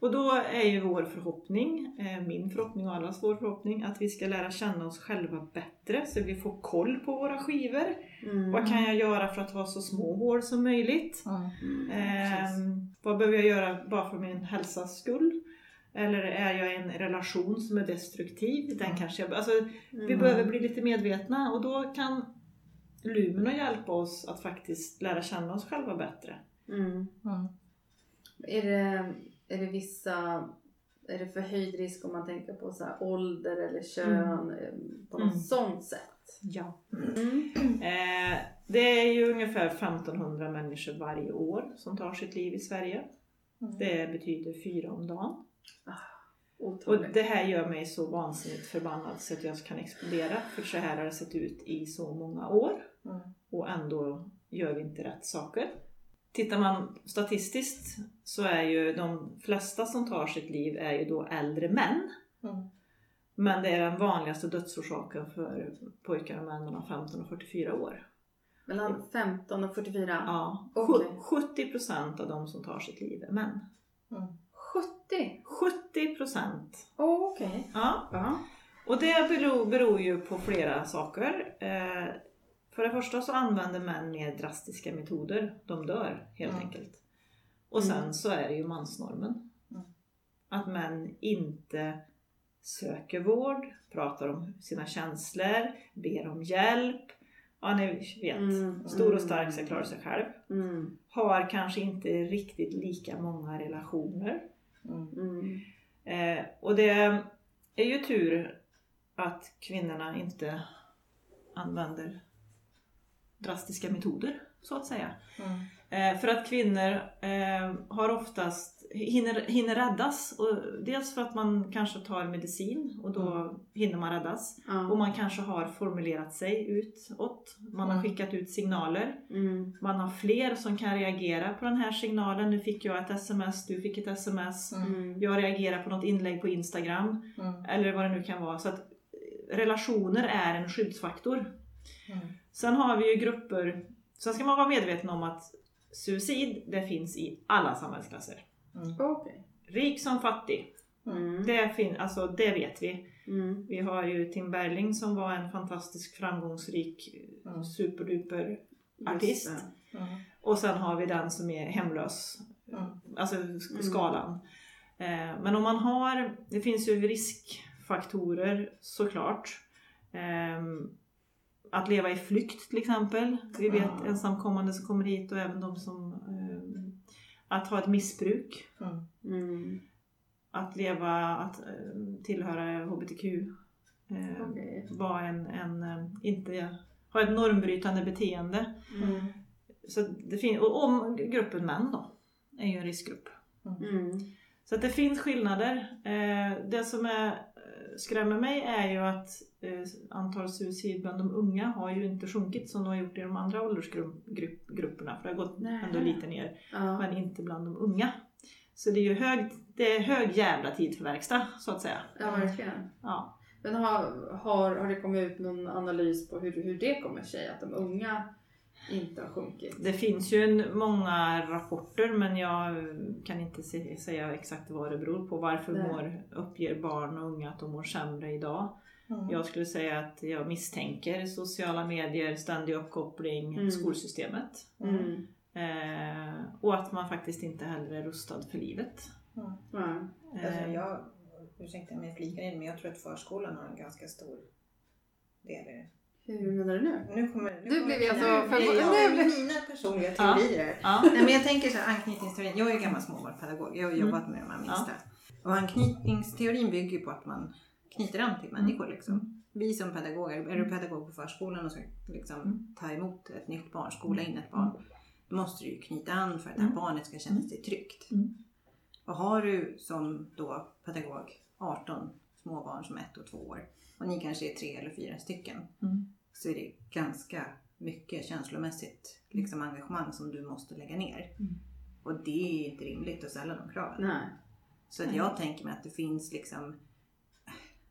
och då är ju vår förhoppning, eh, min förhoppning och allas vår förhoppning, att vi ska lära känna oss själva bättre så vi får koll på våra skivor. Mm. Vad kan jag göra för att ha så små hål som möjligt? Mm. Ehm, vad behöver jag göra bara för min hälsas skull? Eller är jag i en relation som är destruktiv? Den kanske jag, alltså, vi Mm. behöver bli lite medvetna och då kan Lumino hjälpa oss att faktiskt lära känna oss själva bättre. Mm. Mm. Är, det, är det vissa är det förhöjd risk om man tänker på så ålder eller kön eh, på något Mm. sånt sätt? Ja. Mm. Eh, det är ju ungefär 1500 människor varje år som tar sitt liv i Sverige. Mm. Det betyder fyra om dagen. Och Otroligt. det här gör mig så vansinnigt förbannad så att jag kan explodera. För så här har det sett ut i så många år. Mm. Och ändå gör vi inte rätt saker. Tittar man statistiskt så är ju de flesta som tar sitt liv är ju då äldre män. Mm. Men det är den vanligaste dödsorsaken för pojkar och män mellan 15 och 44 år. Mellan 15 och 44? Ja, sju- 70% av de som tar sitt liv är män. Mm. 70? 70%! Oh, Okej. Ja. Ja. Och det beror, beror ju på flera saker. Eh, för det första så använder män mer drastiska metoder. De dör helt Mm. enkelt. Och sen Mm. så är det ju mansnormen. Mm. Att män inte söker vård, pratar om sina känslor, ber om hjälp. Ja, ni vet. Mm. Stor och stark ska klara sig själv. Mm. Har kanske inte riktigt lika många relationer. Mm. Mm. Eh, och det är ju tur att kvinnorna inte använder drastiska metoder, så att säga. Mm. Eh, för att kvinnor eh, har oftast, hinner, hinner räddas. Och dels för att man kanske tar medicin och då hinner man räddas. Och Ja. man kanske har formulerat sig utåt. Man har Mm. skickat ut signaler. Mm. Man har fler som kan reagera på den här signalen. Nu fick jag ett sms, du fick ett sms. Mm. Jag reagerar på något inlägg på Instagram. Mm. Eller vad det nu kan vara. Så att eh, relationer är en skyddsfaktor. Mm. Sen har vi ju grupper, sen ska man vara medveten om att suicid, det finns i alla samhällsklasser. Mm. Okej. Rik som fattig, Mm. det, fin- alltså, det vet vi. Mm. Vi har ju Tim Bergling som var en fantastisk framgångsrik Mm. superduper artist. Mm. Och sen har vi den som är hemlös. Mm. Alltså sk- skalan. Eh, Men om man har, det finns ju riskfaktorer såklart. Ehm, Att leva i flykt till exempel. Vi vet Ja. ensamkommande som kommer hit och även de som... ehm, Att ha ett missbruk. Mm. Mm. Att leva, att ehm, tillhöra HBTQ. eh, Okej. Vara en, en, eh, inte ha ett normbrytande beteende. Mm. Så det fin- och om gruppen män då, är ju en riskgrupp. Mm. Så att det finns skillnader. Eh, det som är eh, skrämmer mig är ju att eh, antalet suicid bland de unga har ju inte sjunkit som de har gjort i de andra åldersgrupperna. För det har gått Nej. ändå lite ner. Ja. Men inte bland de unga. Så det är ju hög, det är hög jävla tid för verkstad så att säga. ja, verkligen. Ja. Men har, har, har det kommit ut någon analys på hur, hur det kommer sig att de unga inte har sjunkit? Det finns ju en, många rapporter men jag kan inte se, säga exakt vad det beror på. Varför Nej. mår, uppger barn och unga att de mår sämre idag? Mm. Jag skulle säga att jag misstänker sociala medier, ständig uppkoppling, Mm. skolsystemet. Mm. Eh, och att man faktiskt inte heller är rustad för livet. Mm. Ja. Alltså Eh, jag, ursäkta om jag flikar in, men jag tror att förskolan har en ganska stor del i det. Hur menar du nu? Nu kommer, nu Nu vi alltså- nu blir för- jag- nu mina personliga teorier. ja. Nej, men jag tänker så här, anknytningsteorin. Jag är ju gammal småbarnspedagog. Jag har Mm. jobbat med de här minsta. Och anknytningsteorin bygger ju på att man knyter an till människor. Liksom. Vi som pedagoger, är du pedagog på förskolan och ska liksom, Mm. ta emot ett nytt barn, skola in ett barn. Då måste du ju knyta an för att det här Mm. barnet ska känna sig tryggt. Mm. Och har du som då pedagog 18 småbarn som ett och två år och ni kanske är tre eller fyra stycken Mm. Så är det ganska mycket känslomässigt liksom, engagemang som du måste lägga ner. Mm. Och det är inte rimligt att ställa de kraven. Nej. Så att jag tänker mig att det finns liksom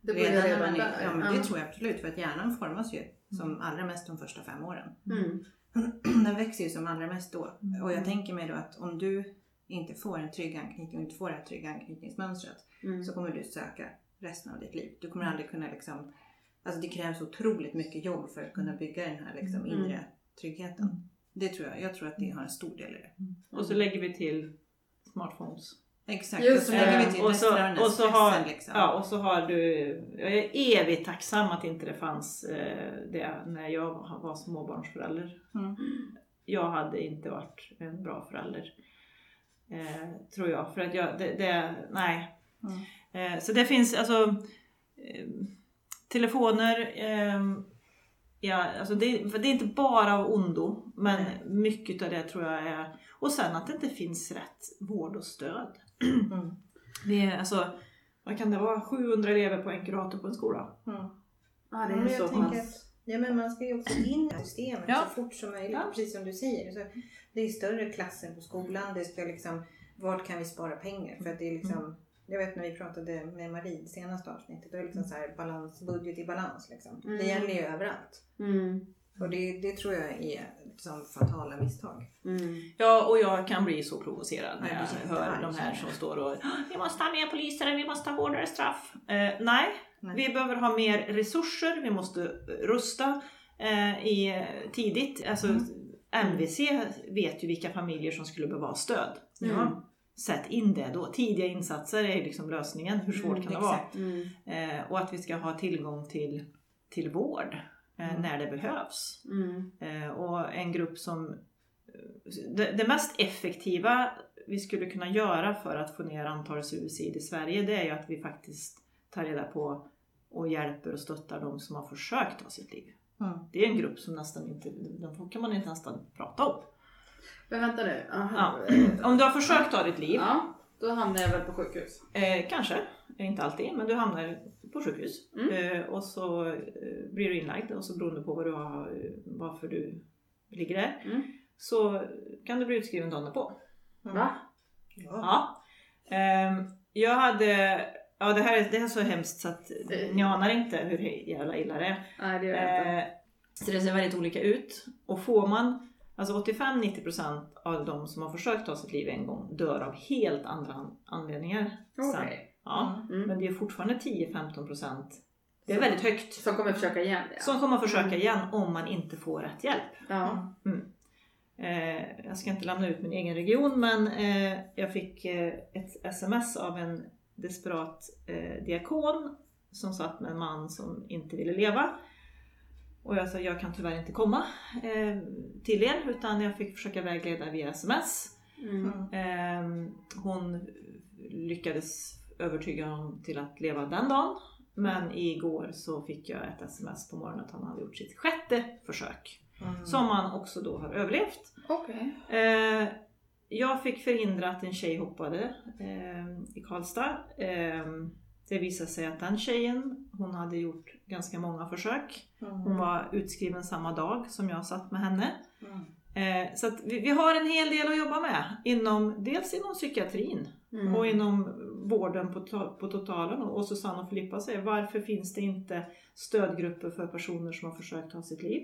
Det börjar när redan man är, där. ja, men Det tror jag absolut för att hjärnan formas ju som allra mest de första fem åren. Mm. Den växer ju som allra mest då. Mm. Och jag tänker mig då att om du inte får en trygg anknytning och inte får det här trygga anknytningsmönstret Mm. så kommer du söka resten av ditt liv. Du kommer aldrig kunna liksom, alltså det krävs otroligt mycket jobb för att kunna bygga den här liksom Mm. inre tryggheten. Det tror jag, jag tror att det har en stor del i det. Och så lägger vi till smartphones. Exakt, Just och så lägger vi till och, så, och, så har, liksom. ja, och så har du, jag är evigt tacksam att inte det fanns eh, det när jag var småbarnsförälder. Mm. Jag hade inte varit en bra förälder. Eh, tror jag. För att jag, det, det nej. Mm. Eh, så det finns alltså eh, telefoner, eh, ja, alltså det, det är inte bara av ondo, men Nej. mycket av det tror jag är, och sen att det inte finns rätt vård och stöd. Mm. Det är alltså, vad kan det vara, 700 elever på en kurator på en skola. Mm. Ja, det är så pass. Ja men man ska ju också in i systemet Ja. så fort som möjligt, Ja. precis som du säger. Så det är större klasser på skolan, det ska liksom, vart kan vi spara pengar? För att det är liksom, jag vet när vi pratade med Marie senaste avsnittet, då är det liksom så här balans, budget i balans liksom. Mm. Det gäller ju överallt. Mm. Och det, det tror jag är som fatala misstag. Mm. Ja, och jag kan bli så provocerad när Ja, jag hör de här som står och vi måste ha mer poliser, vi måste ha hårdare straff. Eh, nej, Nej. vi behöver ha mer resurser, vi måste rusta eh, i, tidigt. Alltså, Mm. MVC vet ju vilka familjer som skulle behöva stöd. Ja. Sätt in det då. Tidiga insatser är liksom lösningen. Hur svårt Mm, kan det vara? exakt. Mm. Eh, och att vi ska ha tillgång till, till vård eh, Mm. när det behövs. Mm. Eh, och en grupp som... Det, det mest effektiva vi skulle kunna göra för att få ner antalet suicid i Sverige det är ju att vi faktiskt tar reda på och hjälper och stöttar de som har försökt ta sitt liv. Mm. Det är en grupp som nästan inte, de kan man inte nästan prata om. Men vänta nu. Aha. Ja. Om du har försökt ta ditt liv, Ja, då hamnar jag väl på sjukhus. eh, kanske, inte alltid, men du hamnar på sjukhus. Mm. Eh, och så eh, blir du inlagd och så beroende på vad du har, eh, varför du ligger där, Mm. så kan du bli utskriven dagen på. Mm. Va? Ja. Ja. Ehm, jag hade, ja det här, är, det här är så hemskt så att ni anar inte hur jävla illa det är. Nej, det gör jag inte. Eh, så det ser väldigt olika ut. Och får man, alltså 85-90% av de som har försökt ta sitt liv en gång dör av helt andra an- anledningar. sen. Okej. Ja, Mm. men det är fortfarande 10-15%. Det är väldigt högt. Som kommer försöka igen. Ja. Som kommer försöka Mm. igen om man inte får rätt hjälp. Ja. Eh, jag ska inte lämna ut min egen region men eh, jag fick eh, ett sms av en desperat diakon som satt med en man som inte ville leva. Och jag sa jag kan tyvärr inte komma eh, till er utan jag fick försöka vägleda via sms. Mm. Mm. Eh, hon lyckades övertyga honom till att leva den dagen. Men igår så fick jag ett sms på morgonen att han hade gjort sitt sjätte försök. Mm. Som han också då har överlevt. Okej. Eh, jag fick förhindra att en tjej hoppade eh, i Karlstad. Det visade sig att den tjejen, hon hade gjort ganska många försök. Mm. Hon var utskriven samma dag som jag satt med henne. Mm. Eh, så vi, vi har en hel del att jobba med. Inom, dels inom psykiatrin Mm. och inom vården på, to- på totalen. Och Susanne och Filippa säger varför finns det inte stödgrupper för personer som har försökt ta sitt liv?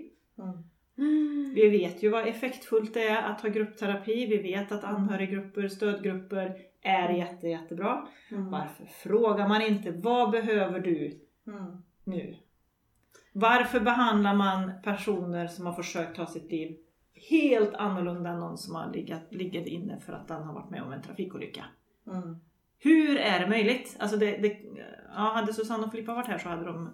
Mm. Vi vet ju vad effektfullt det är att ha gruppterapi. Vi vet att anhöriggrupper, stödgrupper är jätte, jättebra. Mm. Varför frågar man inte vad behöver du Mm. nu? Varför behandlar man personer som har försökt ta sitt liv helt annorlunda än någon som har legat, inne för att den har varit med om en trafikolycka? Mm. Hur är det möjligt? Alltså det, det, ja, hade Susanne och Filippa varit här så hade de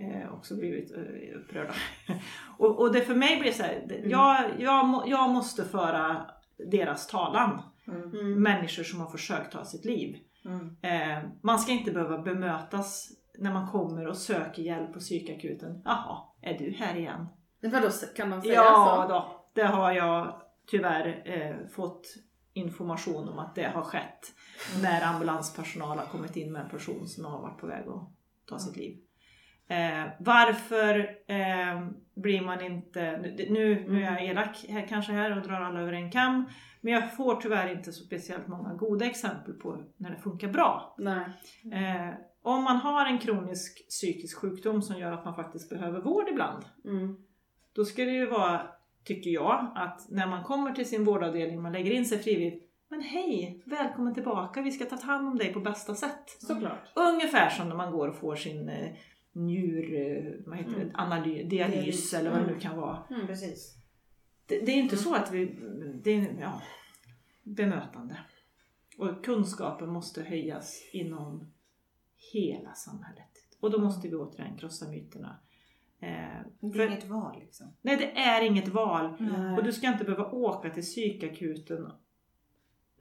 eh, också blivit eh, upprörda. och, och det för mig blir så här, det, jag, jag, jag måste föra deras talan. Mm. Mm. Människor som har försökt ta sitt liv. Mm. Eh, man ska inte behöva bemötas när man kommer och söker hjälp på psykakuten. Jaha, är du här igen? Vadå, kan de säga Ja så? då, det har jag tyvärr eh, fått information om att det har skett när ambulanspersonal har kommit in med en person som har varit på väg att ta sitt liv. Eh, varför eh, blir man inte, nu, nu är jag elak här, kanske här och drar alla över en kam, men jag får tyvärr inte så speciellt många goda exempel på när det funkar bra. Eh, om man har en kronisk psykisk sjukdom som gör att man faktiskt behöver vård ibland, Mm. då ska det ju vara, tycker jag, att när man kommer till sin vårdavdelning, man lägger in sig frivilligt. Men hej, välkommen tillbaka, vi ska ta hand om dig på bästa sätt. Såklart. Ungefär som när man går och får sin eh, njur, eh, vad heter det, Mm. analys, dialys eller vad det nu Mm. kan vara. Mm. Precis. Det, det är inte så att vi, det är ja, bemötande. Och kunskapen måste höjas inom hela samhället. Och då måste vi återigen krossa myterna. Eh, Det är inget val liksom. Nej, det är inget val. Nej. Och du ska inte behöva åka till psykakuten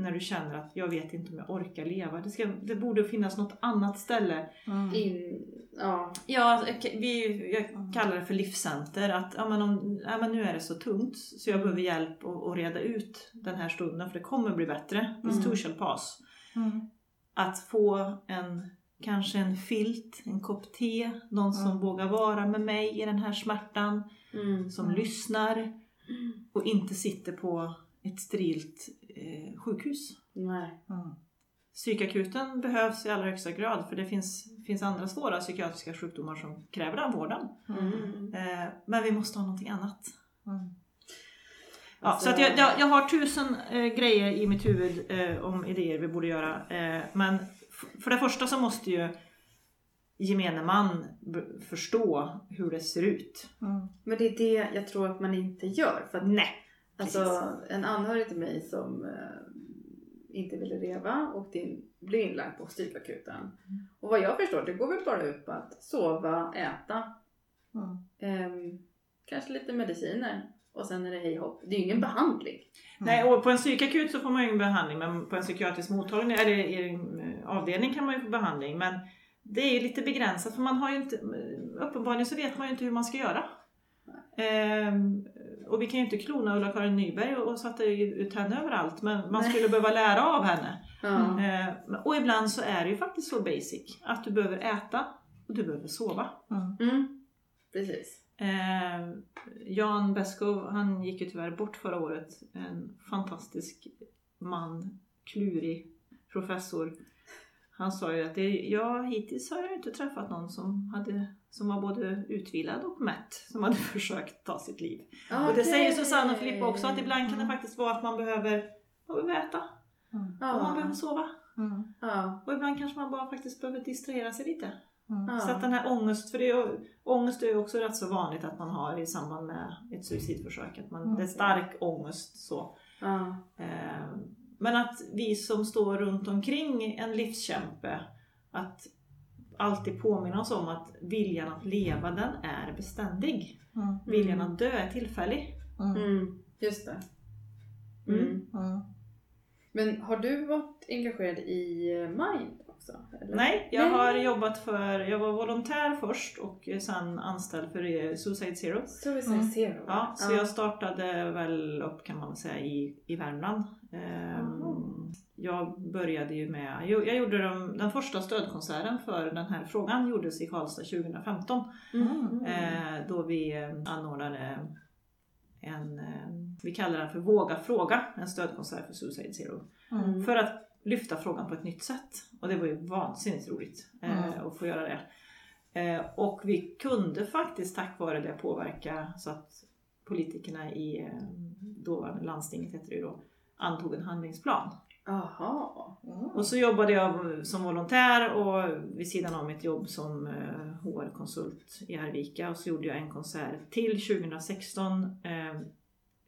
när du känner att jag vet inte om jag orkar leva. Det, ska, det borde finnas något annat ställe. Mm. In, ja. Ja, vi, jag kallar det för livscenter. Att ja, men om, ja, men nu är det så tungt så jag behöver hjälp att, att reda ut den här stunden för det kommer bli bättre. This Mm. too shall pass. Mm. Att få en, kanske en filt, en kopp te, någon som Mm. vågar vara med mig i den här smärtan. Mm. som Mm. lyssnar och inte sitter på ett sterilt eh, sjukhus. Nej. Mm. Psykakuten behövs i allra högsta grad för det finns, finns andra svåra psykiatriska sjukdomar som kräver den vården. Mm. Eh, men vi måste ha någonting annat. Mm. Ja, Alltså- så jag, jag, jag har tusen eh, grejer i mitt huvud eh, om idéer vi borde göra. Eh, men för det första så måste ju gemene man förstå hur det ser ut. Mm. Men det är det jag tror att man inte gör. För att, Nej, alltså, en anhörig till mig som eh, inte ville leva och in, blev inlagd på psykakuten. Och vad jag förstår, det går väl bara ut på att sova, äta, Mm. ehm, kanske lite mediciner och sen är det hej hopp. Det är ju ingen behandling. Nej, och på en psykakut så får man ju ingen behandling, men på en psykiatrisk mottagning eller i en eh, avdelning kan man ju få behandling. Men det är ju lite begränsat för man har ju inte, uppenbarligen så vet man ju inte hur man ska göra. Ehm, och vi kan ju inte klona Ulla-Karin Nyberg och, och sätta ut henne överallt, men man Nej. skulle behöva lära av henne. Ehm, och ibland så är det ju faktiskt så basic att du behöver äta och du behöver sova. Mm. Mm. Precis. Eh, Jan Beskow, han gick ju tyvärr bort förra året. En fantastisk man, klurig professor. Han sa ju att det, ja, hittills har jag inte träffat någon som, hade, som var både utvilad och mätt, som hade försökt ta sitt liv. Och det säger Susanne och Filippa också, att ibland kan det faktiskt vara att man behöver, man behöver äta Mm. och man behöver sova. Mm. Och ibland kanske man bara faktiskt behöver distrahera sig lite. Mm. Så att den här ångest, för det är, ångest är ju också rätt så vanligt att man har i samband med ett suicidförsök. Att man, Mm. Det är stark ångest så. Eh, Men att vi som står runt omkring en livskämpe, att alltid påminna oss om att viljan att leva den är beständig. Mm. Viljan att dö är tillfällig. Mm. Mm. Just det. Mm. Mm. Mm. Men har du varit engagerad i eh, Mind också? Eller? Nej, jag Nej. har jobbat för, jag var volontär först och sen anställd för eh, Suicide Zero. Suicide Mm. Zero. Ja, så jag startade väl upp kan man säga i, i Värmland. Ehm, jag började ju med, jag, gjorde de, den första stödkonserten för den här frågan gjordes i Karlstad 2015. Mm. Eh, då vi eh, anordnade en, vi kallar den för Våga fråga, en stödkonsert för Suicide Zero. Mm. För att lyfta frågan på ett nytt sätt. Och det var ju vansinnigt roligt eh, Mm. att få göra det. Eh, och vi kunde faktiskt tack vare det påverka så att politikerna i dåvarande landstinget heter det ju då, antog en handlingsplan. Jaha. Mm. Och så jobbade jag som volontär och vid sidan av mitt jobb som eh, HR-konsult i Arvika och så gjorde jag en konsert till 2016. Eh,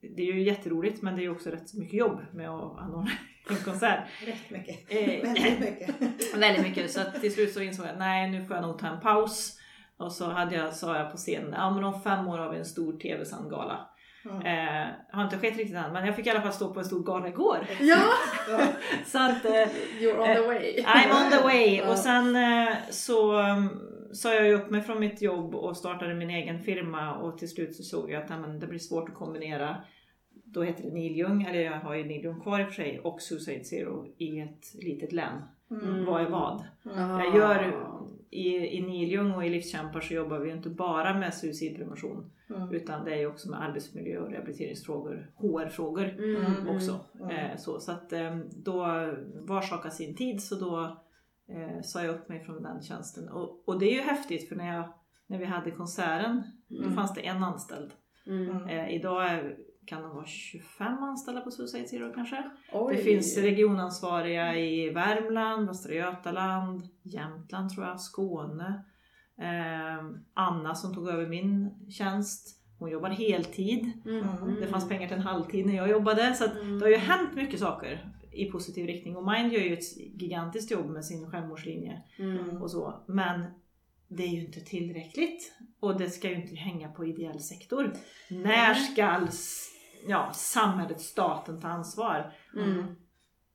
det är ju jätteroligt men det är också rätt mycket jobb med att anordna en konsert. Rätt mycket. Eh, Väldigt mycket. väldigt mycket så till slut så insåg jag att nej nu får jag nog ta en paus. Och så hade jag, sa jag på scenen, ja men om fem år har vi en stor TV-sandgala. Mm. Eh, har inte skett riktigt än men jag fick i alla fall stå på en stor gala igår. Ja! Ja. Så att eh, You're on the way. I'm on the way! Ja. Och sen eh, så um, sa jag ju upp mig från mitt jobb och startade min egen firma och till slut så såg jag att ja, men, det blir svårt att kombinera då heter det Niljung, eller jag har ju Niljung kvar i och för sig, och Suicide Zero i ett litet län. Mm. Vad är vad? Jaha. Jag gör, i, I Niljung och i Livskämpar så jobbar vi ju inte bara med suicidprevention Mm. utan det är ju också med arbetsmiljö och rehabiliteringsfrågor, HR-frågor Mm. också. Mm. Eh, så, så att eh, då var sak sin tid så då eh, sa jag upp mig från den tjänsten. Och, och det är ju häftigt för när, jag, när vi hade konserten då Mm. fanns det en anställd. Mm. Mm. Eh, idag är, kan det vara 25 anställda på Suicide Zero kanske. Oj. Det finns regionansvariga i Värmland, Västra Götaland, Jämtland tror jag, Skåne. Eh, Anna som tog över min tjänst, hon jobbar heltid. Mm. Det fanns pengar till en halvtid när jag jobbade. Så Mm. det har ju hänt mycket saker i positiv riktning. Och Mind gör ju ett gigantiskt jobb med sin självmordslinje Mm. och så. Men det är ju inte tillräckligt. Och det ska ju inte hänga på ideell sektor. När ska ja, samhället, staten ta ansvar? Mm.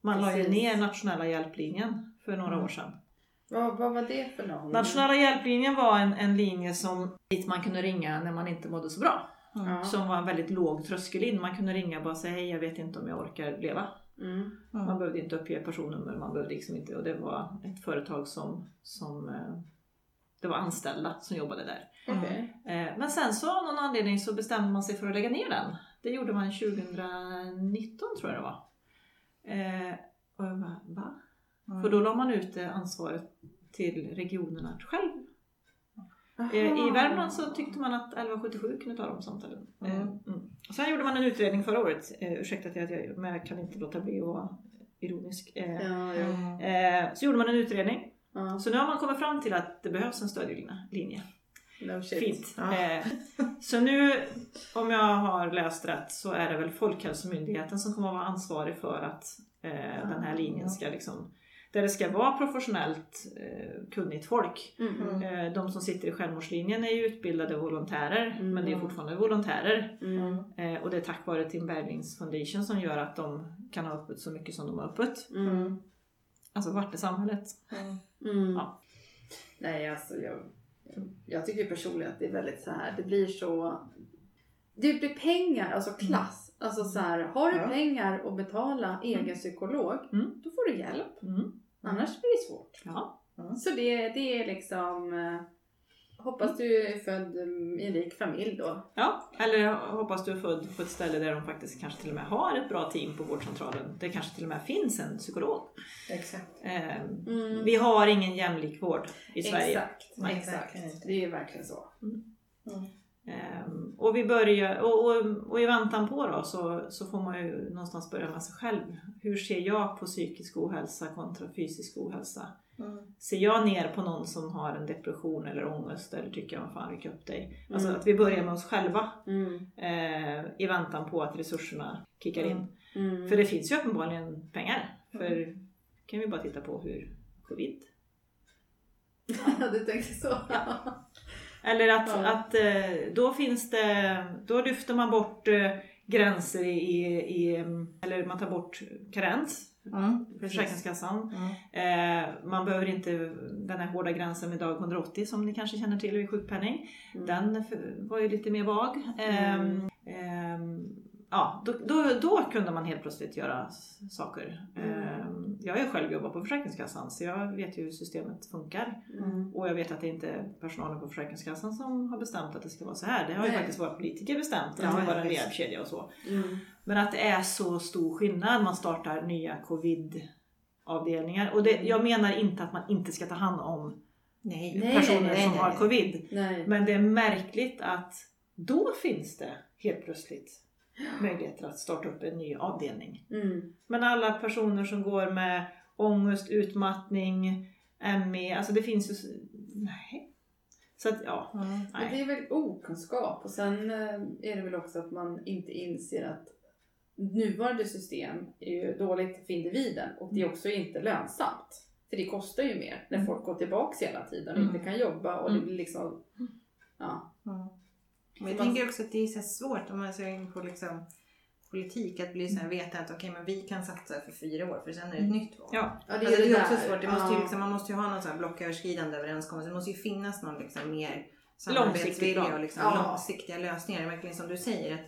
Man la ju ner nationella hjälplinjen för några Mm. år sedan. Vad, vad var det för någon? Nationella hjälplinjen var en, en linje som, dit man kunde ringa när man inte mådde så bra. Ja. Som var en väldigt låg tröskel in. Man kunde ringa och bara säga hej jag vet inte om jag orkar leva. Mm. Man behövde inte uppge personnummer, man behövde liksom inte, och det var ett företag som, som eh, det var anställda som jobbade där. Okej. Eh, Men sen så av någon anledning så bestämde man sig för att lägga ner den. Det gjorde man 2019 tror jag det var. Eh, Och jag bara, va? Mm. För då la man ut eh, ansvaret till regionerna själv. Eh, I Värmland så tyckte man att 1177 kunde ta de samtalen. Eh, Mm. Sen gjorde man en utredning förra året, eh, ursäkta att jag, men jag kan inte låta bli att vara ironisk. Eh, Ja, ja. Så gjorde man en utredning. Så nu har man kommit fram till att det behövs en stödlinje. No. Fint. Ja. Eh, Så nu, om jag har läst rätt, så är det väl Folkhälsomyndigheten som kommer att vara ansvarig för att eh, den här linjen ska liksom där det ska vara professionellt eh, kunnigt folk. Mm. Eh, de som sitter i självmordslinjen är ju utbildade volontärer, Mm. men det är fortfarande volontärer. Mm. Eh, och det är tack vare Tim Berglings Foundation som gör att de kan ha öppet så mycket som de har öppet. Mm. Alltså vart är samhället? Mm. Mm. Ja. Nej, alltså jag, jag tycker personligen att det är väldigt så här. Det blir så... Det blir pengar, alltså klass. Alltså så här, har du Ja. pengar att betala egen psykolog, Mm. då får du hjälp. Mm. Annars blir det svårt. Ja. Så det, det är liksom... eh, Hoppas du är född mm, i en rik familj då. ja, eller hoppas du är född på ett ställe där de faktiskt kanske till och med har ett bra team på vårdcentralen. Det kanske till och med finns en psykolog. Exakt. Eh, Mm. Vi har ingen jämlik vård i Sverige. Exakt, Nej, exakt. inte. Det är ju verkligen så. Mm. Ehm, och, vi börjar, och, och, och i väntan på då så, så får man ju någonstans börja med sig själv. Hur ser jag på psykisk ohälsa kontra fysisk ohälsa? Mm. Ser jag ner på någon som har en depression eller ångest eller tycker jag, fan ryck upp dig. Alltså Mm. att vi börjar med oss själva Mm. eh, i väntan på att resurserna kickar in. Mm. För det finns ju uppenbarligen pengar. För kan vi bara titta på hur covid du tänkte så? Eller att, Ja. att eh, då finns det, då lyfter man bort eh, gränser i, i, i, eller man tar bort karens Mm, precis. Försäkringskassan. Mm. Eh, man behöver inte den här hårda gränsen med dag 180 som ni kanske känner till vid sjukpenning. Mm. Den var ju lite mer vag. Mm. ehm, ja, då, då, då kunde man helt plötsligt göra saker. Mm. Ehm, jag har ju själv jobbat på Försäkringskassan så jag vet ju hur systemet funkar. Mm. Och jag vet att det inte är personalen på Försäkringskassan som har bestämt att det ska vara så här. Det har ju Nej. faktiskt våra politiker bestämt, att Ja, det ska vara en rehabkedja och så. Mm. Men att det är så stor skillnad. Man startar nya covid-avdelningar. Och det, jag menar inte att man inte ska ta hand om Nej. Nej, personer nej, som nej, har nej. covid. Nej. Men det är märkligt att då finns det helt plötsligt möjligheter att starta upp en ny avdelning. Mm. Men alla personer som går med ångest, utmattning, ME, alltså det finns ju... Nej. Så att ja, Mm. Men det är väl okunskap och sen eh, är det väl också att man inte inser att nuvarande system är ju dåligt för individen och det är också inte lönsamt. För det kostar ju mer när folk går tillbaks hela tiden och Mm. inte kan jobba och det Mm. blir liksom... Ja. Mm. Men jag tänker också att det är så svårt om man ser in på liksom politik att bli så här, veta att okej men vi kan satsa för fyra år för sen är det ett nytt val. Ja, ja Alltså, det är också där. svårt. Det måste ju liksom, man måste ju ha någon sån här blocköverskridande överenskommelse. Det måste ju finnas någon liksom mer samarbetsvilja och liksom Ja. långsiktiga lösningar. Verkligen som du säger att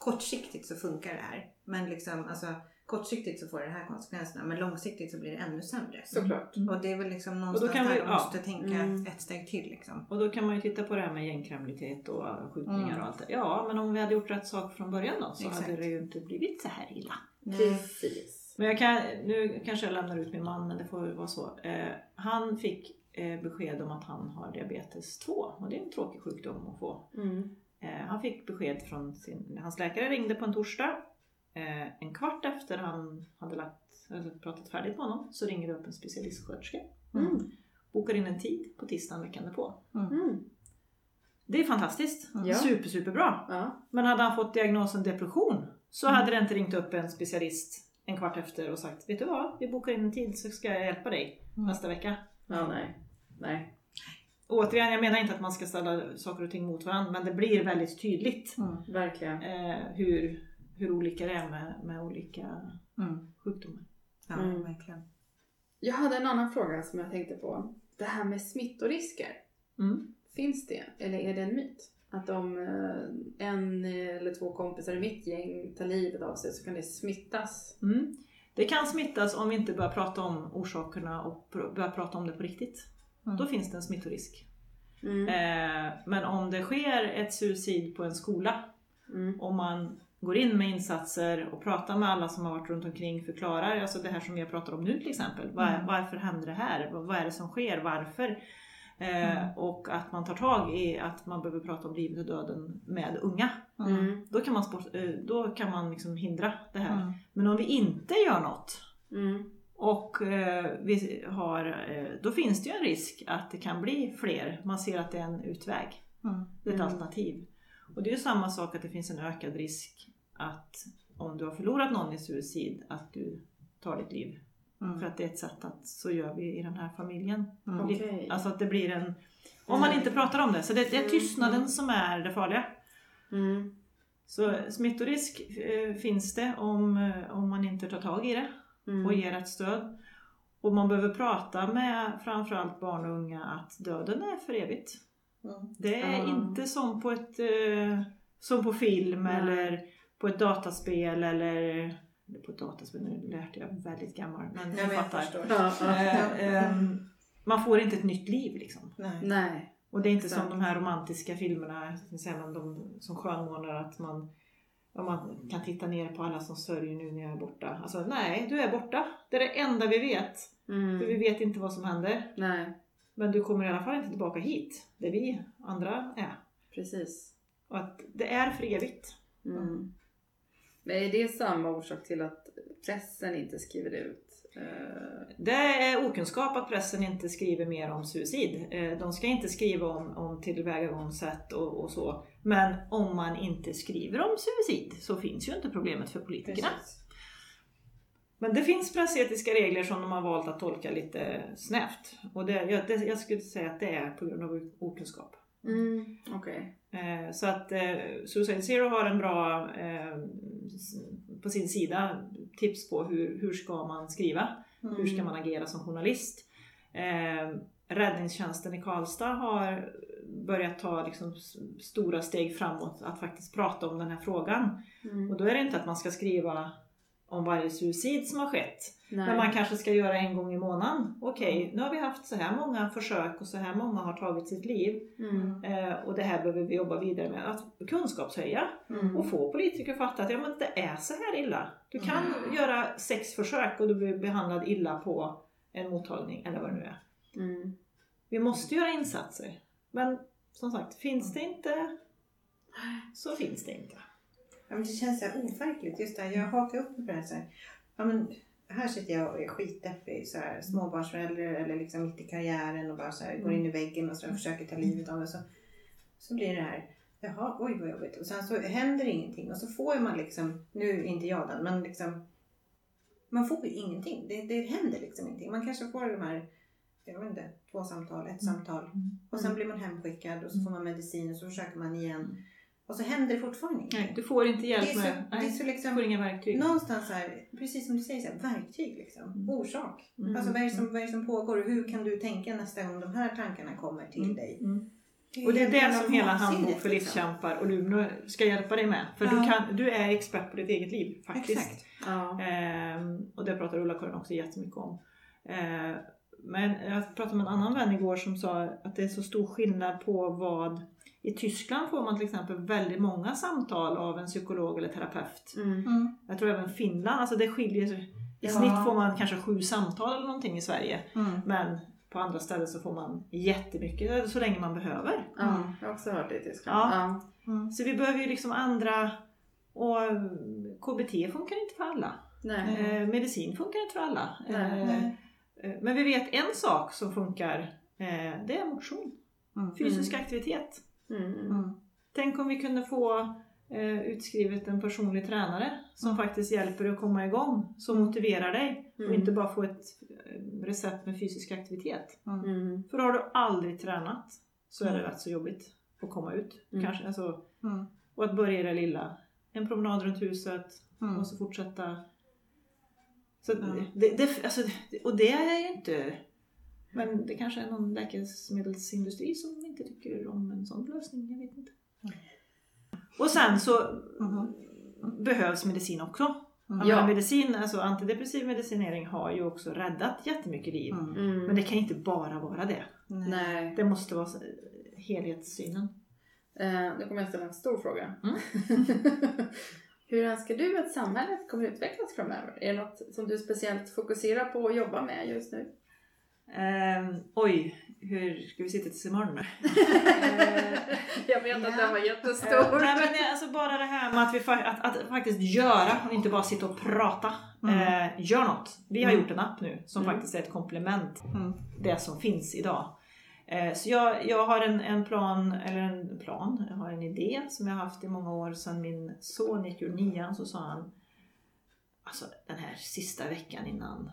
kortsiktigt så funkar det här. Men liksom, alltså, kortsiktigt så får det här konsekvenserna men långsiktigt så blir det ännu sämre. Såklart. Och det är väl liksom någonstans där man ja. måste tänka Mm. ett steg till. Liksom. och då kan man ju titta på det här med gängkriminalitet och skjutningar Mm. och allt det. Ja, men om vi hade gjort rätt sak från början då så Exakt. hade det ju inte blivit så här illa. Precis. Men jag kan, nu kanske jag lämnar ut min man, men det får väl vara så. Eh, han fick eh, besked om att han har diabetes 2 och det är en tråkig sjukdom att få. Mm. Eh, han fick besked från sin, hans läkare ringde på en torsdag. Eh, en kvart efter han hade lagt, pratat färdigt med honom så ringer det upp en specialistsköterska. Mm. Bokar in en tid på tisdagen veckan därpå. Mm. Det är fantastiskt. Ja. Super, superbra. Ja. Men hade han fått diagnosen depression så Mm. hade det inte ringt upp en specialist en kvart efter och sagt Vet du vad? Vi bokar in en tid så ska jag hjälpa dig Mm. nästa vecka. ja, nej. Nej. Återigen, jag menar inte att man ska ställa saker och ting mot varandra men det blir väldigt tydligt Mm. Verkligen. eh, hur, hur olika det är med, med olika Mm. sjukdomar. Ja, Mm. verkligen. Jag hade en annan fråga som jag tänkte på. Det här med smittorisker. Mm. Finns det? Eller är det en myt? Att om eh, en eller två kompisar i mitt gäng tar livet av sig så kan det smittas. Mm. Det kan smittas om vi inte börjar prata om orsakerna och börjar prata om det på riktigt. Mm. Då finns det en smittorisk. Mm. Eh, men om det sker ett suicid på en skola Mm. om man går in med insatser och pratar med alla som har varit runt omkring, förklarar, alltså det här som jag pratar om nu till exempel. Var, Mm. Varför händer det här? Vad är det som sker? Varför? Eh, Mm. Och att man tar tag i att man behöver prata om livet och döden med unga. Mm. Då kan man, sport, eh, då kan man liksom hindra det här. Mm. Men om vi inte gör något Mm. Och eh, vi har, eh, då finns det ju en risk att det kan bli fler. Man ser att det är en utväg. Mm. Det är ett Mm. alternativ. Och det är ju samma sak att det finns en ökad risk att om du har förlorat någon i suicid att du tar ditt liv. Mm. För att det är ett sätt att så gör vi i den här familjen. Mm. Okej. Alltså att det blir en... Om man inte pratar om det. Så det, det är Mm. tystnaden som är det farliga. Mm. Så smittorisk eh, finns det om, eh, om man inte tar tag i det Mm. och ger rätt stöd. Och man behöver prata med framförallt barn och unga att döden är för evigt. Mm. Det är Ja. inte som på, ett, eh, som på film eller på ett dataspel eller, på ett dataspel, nu lät jag väldigt gammal men Ja, jag jag fattar. Ja, ja. Eh, ehm, man får inte ett nytt liv liksom. Nej. Nej. Och det är inte Exakt. som de här romantiska filmerna de, som skönmålar att man, ja, man kan titta ner på alla som sörjer nu när jag är borta. Alltså nej, du är borta. Det är det enda vi vet. För vi Mm. vet inte vad som händer. Nej, Men du kommer i alla fall inte tillbaka hit, där vi andra är. precis. Och att det är för evigt. Mm. Men är det samma orsak till att pressen inte skriver ut? eh, Det är okunskap att pressen inte skriver mer om suicid. Eh, De ska inte skriva om, om tillvägagångssätt och, och så. Men om man inte skriver om suicid så finns ju inte problemet för politikerna. Precis. Men det finns pressetiska regler som de har valt att tolka lite snävt. Och det, jag, det, jag skulle säga att det är på grund av okunskap. Mm. Okej. Eh, så att eh, Suicide Zero har en bra, eh, på sin sida, tips på hur, hur ska man skriva? Mm. Hur ska man agera som journalist? Eh, räddningstjänsten i Karlstad har börjat ta liksom stora steg framåt att faktiskt prata om den här frågan. Mm. Och då är det inte att man ska skriva om varje suicid som har skett. Nej. Men man kanske ska göra en gång i månaden. Okej, nu har vi haft så här många försök och så här många har tagit sitt liv. Mm. Eh, och det här behöver vi jobba vidare med. Att kunskapshöja Mm. och få politiker att fatta att ja, men det är så här illa. Du kan Mm. göra sex försök och du blir behandlad illa på en mottagning eller vad det nu är. Mm. Vi måste göra insatser. Men som sagt, finns det inte så finns det inte. Ja, men det känns så här overkligt. Just det här, jag hakar upp mig på det här. Så här. Ja, men här sitter jag och är skitdeppig. Så här, småbarnsförälder eller liksom mitt i karriären och bara så här, går in i väggen och så här, försöker ta livet av mig. Så, så blir det här. Jaha, oj vad jobbigt. Och sen så händer ingenting. Och så får man liksom, nu är inte jag den, men liksom. Man får ju ingenting. Det, det händer liksom ingenting. Man kanske får de här, jag vet inte, två samtal, ett samtal. Och sen blir man hemskickad och så får man medicin och så försöker man igen. Och så händer det fortfarande ingenting. Nej, du får inte Det hjälp är så, med det är så du liksom, får inga verktyg. någonstans här, precis som du säger, så här, verktyg liksom. Mm. Orsak. Mm. Alltså vad är, det som, vad är det som pågår och hur kan du tänka nästa gång de här tankarna kommer till Mm. dig? Mm. ju Och det är det som hela Handbok för liksom. livskämpar och Luleå ska hjälpa dig med. För du, Ja. kan, du är expert på ditt eget liv faktiskt. Exakt. Ja. Ehm, och det pratar Ulla-Karin också jättemycket om. Ehm, men jag pratade med en annan vän igår som sa att det är så stor skillnad på vad i Tyskland får man till exempel väldigt många samtal av en psykolog eller terapeut. Mm. Mm. Jag tror även Finland, alltså det skiljer sig. I Ja. snitt får man kanske sju samtal eller någonting i Sverige. Mm. Men på andra ställen så får man jättemycket så länge man behöver. ja, jag har också hört det i Tyskland. Ja. Ja. Mm. Så vi behöver ju liksom andra och KBT funkar inte för alla. Nej. Eh, medicin funkar inte för alla. Nej. Eh, Nej. eh, men vi vet en sak som funkar. Eh, det är motion. Mm. Fysisk aktivitet. Mm. Mm. Tänk om vi kunde få eh, utskrivet en personlig tränare som faktiskt hjälper dig att komma igång. Som motiverar dig. Och Mm. inte bara få ett eh, recept med fysisk aktivitet. Mm. För har du aldrig tränat så är det Mm. rätt så jobbigt att komma ut. Mm. Kanske, alltså, Mm. och att börja i det lilla. En promenad runt huset Mm. och så fortsätta. Så Ja. det, det, alltså, och det är ju inte... Men det kanske är någon läkemedelsindustri som inte tycker om en sån lösning. Jag vet inte. Och sen så Mhm. behövs medicin också. Mm. Ja. medicin, alltså antidepressiv medicinering har ju också räddat jättemycket liv. Mm. Mm. Men det kan inte bara vara det. Nej. Det måste vara helhetssynen. Eh, nu kommer jag ställa en stor fråga. Hur önskar du att samhället kommer utvecklas framöver? Är det något som du speciellt fokuserar på och jobbar med just nu? Ehm, oj, hur ska vi sitta tills imorgon nu? jag vet att Ja. den var Eh, jättestor. nej, men det, alltså bara det här med att, vi, att, att faktiskt göra och inte bara sitta och prata. Mm. Eh, gör något. Vi har Mm. gjort en app nu som Mm. faktiskt är ett komplement Mm. det som finns idag. Eh, så jag, jag har en, en plan, eller en plan, jag har en idé som jag har haft i många år sedan min son gick ur nian så sa han Alltså den här sista veckan innan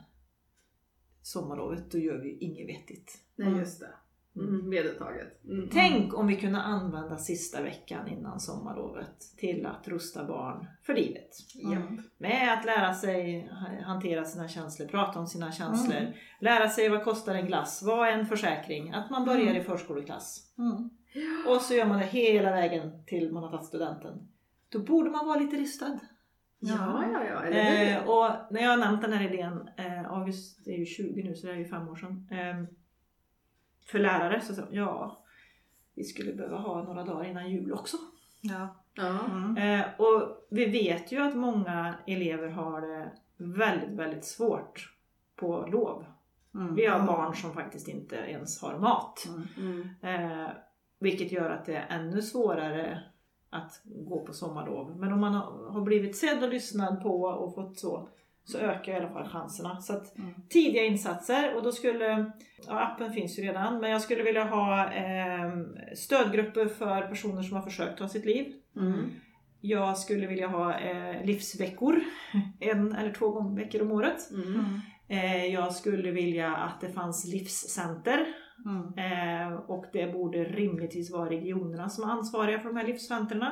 sommarlovet då gör vi ju inget vettigt. Nej, just det. Mm, vedertaget. Mm. Tänk om vi kunde använda sista veckan innan sommarlovet till att rusta barn för livet. Mm. Med att lära sig ha- hantera sina känslor, prata om sina känslor, Mm. lära sig vad kostar en glass, vad är en försäkring, att man börjar Mm. i förskoleklass. Mm. Och så gör man det hela vägen till man har tagit studenten. Då borde man vara lite rystad. Ja, ja, ja. Eller? Eh, och när jag har nämnt den här idén, eh, August är ju 20 nu så det är ju fem år sedan. Eh, för lärare så sa jag, ja, vi skulle behöva ha några dagar innan jul också. Ja. ja. Mm. Eh, och vi vet ju att många elever har det väldigt, väldigt svårt på lov. Mm. Vi har barn som faktiskt inte ens har mat. Mm. Mm. Eh, vilket gör att det är ännu svårare att gå på sommarlov. Men om man har har blivit sedd och lyssnad på och fått så, så ökar i alla fall chanserna. Så att Mm. tidiga insatser och då skulle, ja, appen finns ju redan, men jag skulle vilja ha eh, stödgrupper för personer som har försökt ta sitt liv. Mm. Jag skulle vilja ha eh, livsveckor, en eller två gånger veckor om året. Mm. Mm. Eh, jag skulle vilja att det fanns livscenter Mm. Eh, och det borde rimligtvis vara regionerna som är ansvariga för de här livscentren.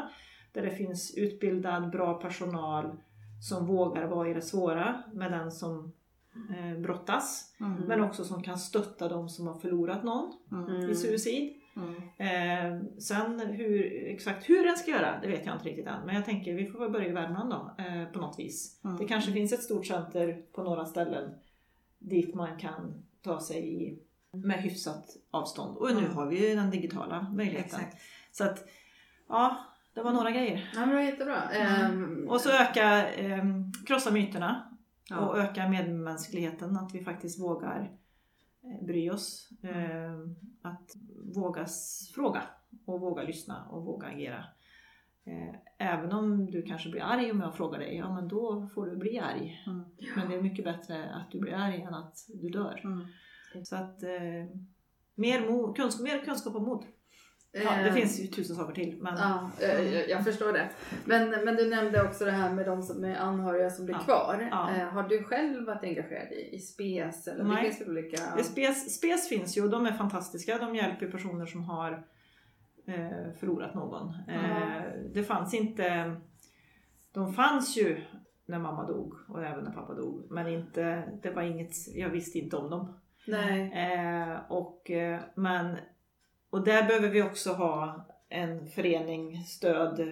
Där det finns utbildad, bra personal som vågar vara i det svåra med den som eh, brottas. Mm. Men också som kan stötta de som har förlorat någon Mm. i suicid. Mm. Eh, sen hur, exakt hur den ska göra, det vet jag inte riktigt än. Men jag tänker vi får väl börja i Värmland då, eh, på något vis. Mm. Det kanske finns ett stort center på några ställen dit man kan ta sig i med hyfsat avstånd. Och nu Mm. har vi ju den digitala möjligheten. Exakt. Så att, ja, det var några grejer. Ja men det var jättebra. Ehm, Och så öka, eh, krossa myterna Ja. och öka medmänskligheten. Att vi faktiskt vågar eh, bry oss. Eh, att våga fråga och våga lyssna och våga agera. Eh, även om du kanske blir arg om jag frågar dig, ja men då får du bli arg. Mm. Men det är mycket bättre att du blir arg än att du dör. Mm. Så att eh, mer, mo- kunskap, mer kunskap och mod. Ja, det ehm, finns ju tusen saker till. Men Ja, jag, jag, jag förstår det. Men, men du nämnde också det här med de som är anhöriga som blir Ja. kvar. Ja. Eh, har du själv varit engagerad i, i SPES? Eller det Nej. finns olika... Spes, Spes finns ju och de är fantastiska. De hjälper personer som har eh, förlorat någon. Eh, det fanns inte... De fanns ju när mamma dog och även när pappa dog. Men inte, det var inget, jag visste inte om dem. Nej. Eh, och, eh, men, och där behöver vi också ha en förening, stöd, eh,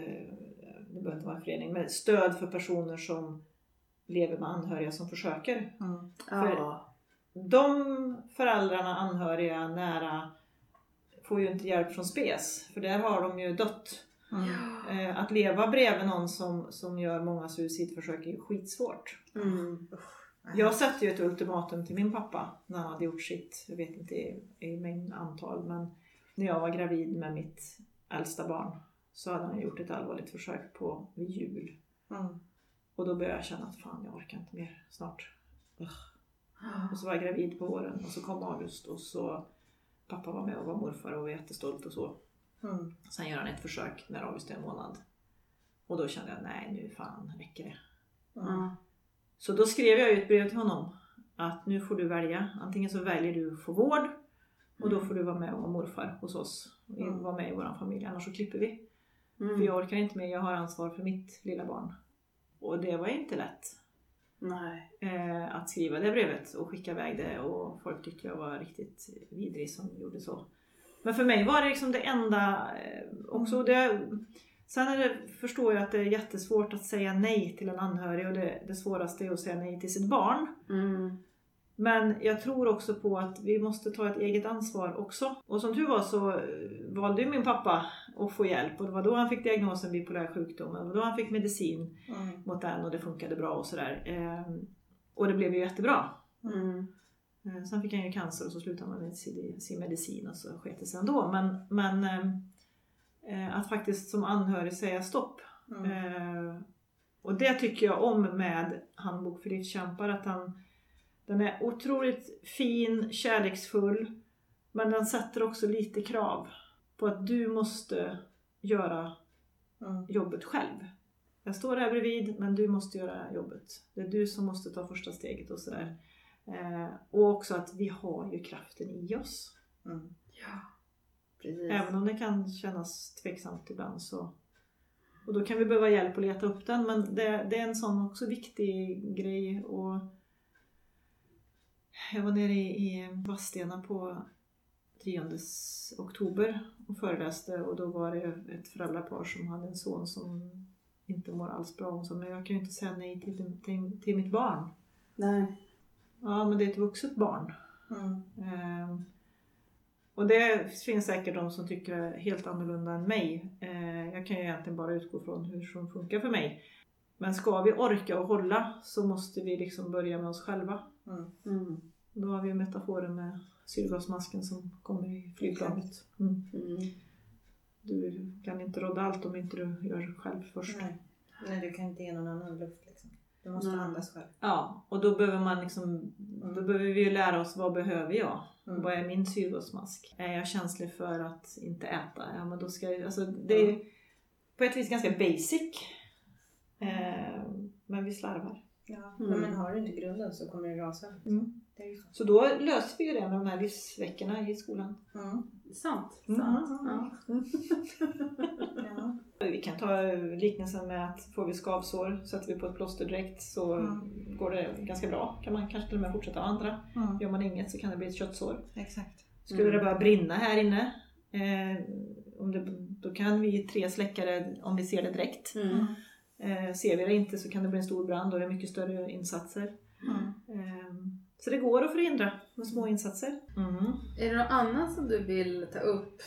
det behöver inte vara en förening, men stöd för personer som lever med anhöriga som försöker Mm. Ja. de föräldrarna, anhöriga, nära får ju inte hjälp från SPES för där har de ju dött. Mm. Eh, att leva bredvid någon som, som gör många suicidförsök är ju skitsvårt. Mm. Jag satte ju ett ultimatum till min pappa när han hade gjort sitt, jag vet inte i, i mängd antal, men när jag var gravid med mitt äldsta barn så hade han gjort ett allvarligt försök på vid jul. Mm. Och då började jag känna att fan jag orkar inte mer snart. Och så var jag gravid på våren och så kom August och så pappa var med och var morfar och var jättestolt och så. Mm. Sen gör han ett försök när August är en månad. Och då kände jag nej nu fan räcker det. Ja. Så då skrev jag ett brev till honom att nu får du välja. Antingen så väljer du att få vård och då får du vara med och vara morfar hos oss. Och Mm. vara med i vår familj annars så klipper vi. Mm. För jag orkar inte mer, jag har ansvar för mitt lilla barn. Och det var inte lätt. Nej. eh, att skriva det brevet och skicka iväg det och folk tyckte jag var riktigt vidrig som gjorde så. Men för mig var det liksom det enda eh, också. Det, sen är det, förstår jag att det är jättesvårt att säga nej till en anhörig och det, det svåraste är att säga nej till sitt barn. Mm. Men jag tror också på att vi måste ta ett eget ansvar också. Och som tur var så eh, valde ju min pappa att få hjälp och det var då han fick diagnosen bipolär sjukdom. Det var då han fick medicin Mm. mot den och det funkade bra och sådär. Ehm, och det blev ju jättebra. Mm. Eh, Sen fick han ju cancer och så slutade han med sin, medicin och så sket det sig ändå. Men, men ehm, eh, att faktiskt som anhörig säga stopp. Mm. Och det tycker jag om med Handbok för livskämpar. Att han, den är otroligt fin, kärleksfull. Men den sätter också lite krav på att du måste göra Mm. jobbet själv. Jag står här bredvid men du måste göra jobbet. Det är du som måste ta första steget och sådär. Eh, och också att vi har ju kraften i oss. Mm. Ja. Precis. Även om det kan kännas tveksamt ibland så. Och då kan vi behöva hjälp att leta upp den men det, det är en sån också viktig grej. Och jag var nere i, Vadstena på 10 oktober och föreläste och då var det ett föräldrapar som hade en son som inte mår alls bra. Och så, men jag kan ju inte säga nej till, till, till mitt barn. Nej. Ja men det är ett vuxet barn. Mm. Ehm, och det finns säkert de som tycker helt annorlunda än mig. Ehm, jag kan ju egentligen bara utgå från hur som funkar för mig. Men ska vi orka och hålla så måste vi liksom börja med oss själva. Mm. Mm. Då har vi metaforen med syrgasmasken som kommer i flygplanet. Mm. Mm. Du kan inte råda allt om inte du gör det själv först. Nej. Nej, du kan inte ge någon annan luft liksom. Du måste andas själv. Ja, och då behöver man liksom, då behöver vi lära oss vad behöver jag? Mm. Vad är min syrgasmask? Är jag känslig för att inte äta? Ja men då ska jag, alltså det är på ett vis ganska basic. Eh, men vi slarvar. Ja. Mm. Men har du inte grunden så kommer det rasa. Mm. Det är ju så. Så då löser vi ju det med de här livsveckorna i skolan. Mm. Sant. Mm. sant. Ja. Ja. Vi kan ta liknelsen med att får vi skavsår, sätter vi på ett plåster direkt så Mm. går det ganska bra. Kan man kanske till och med fortsätta andra. Mm. Gör man inget så kan det bli ett köttsår. Exakt. Skulle Mm. det börja brinna här inne, eh, om det, då kan vi tre släcka det om vi ser det direkt. Mm. Eh, ser vi det inte så kan det bli en stor brand och det är mycket större insatser. Mm. Eh, så det går att förhindra med små insatser. Mm. Är det något annat som du vill ta upp?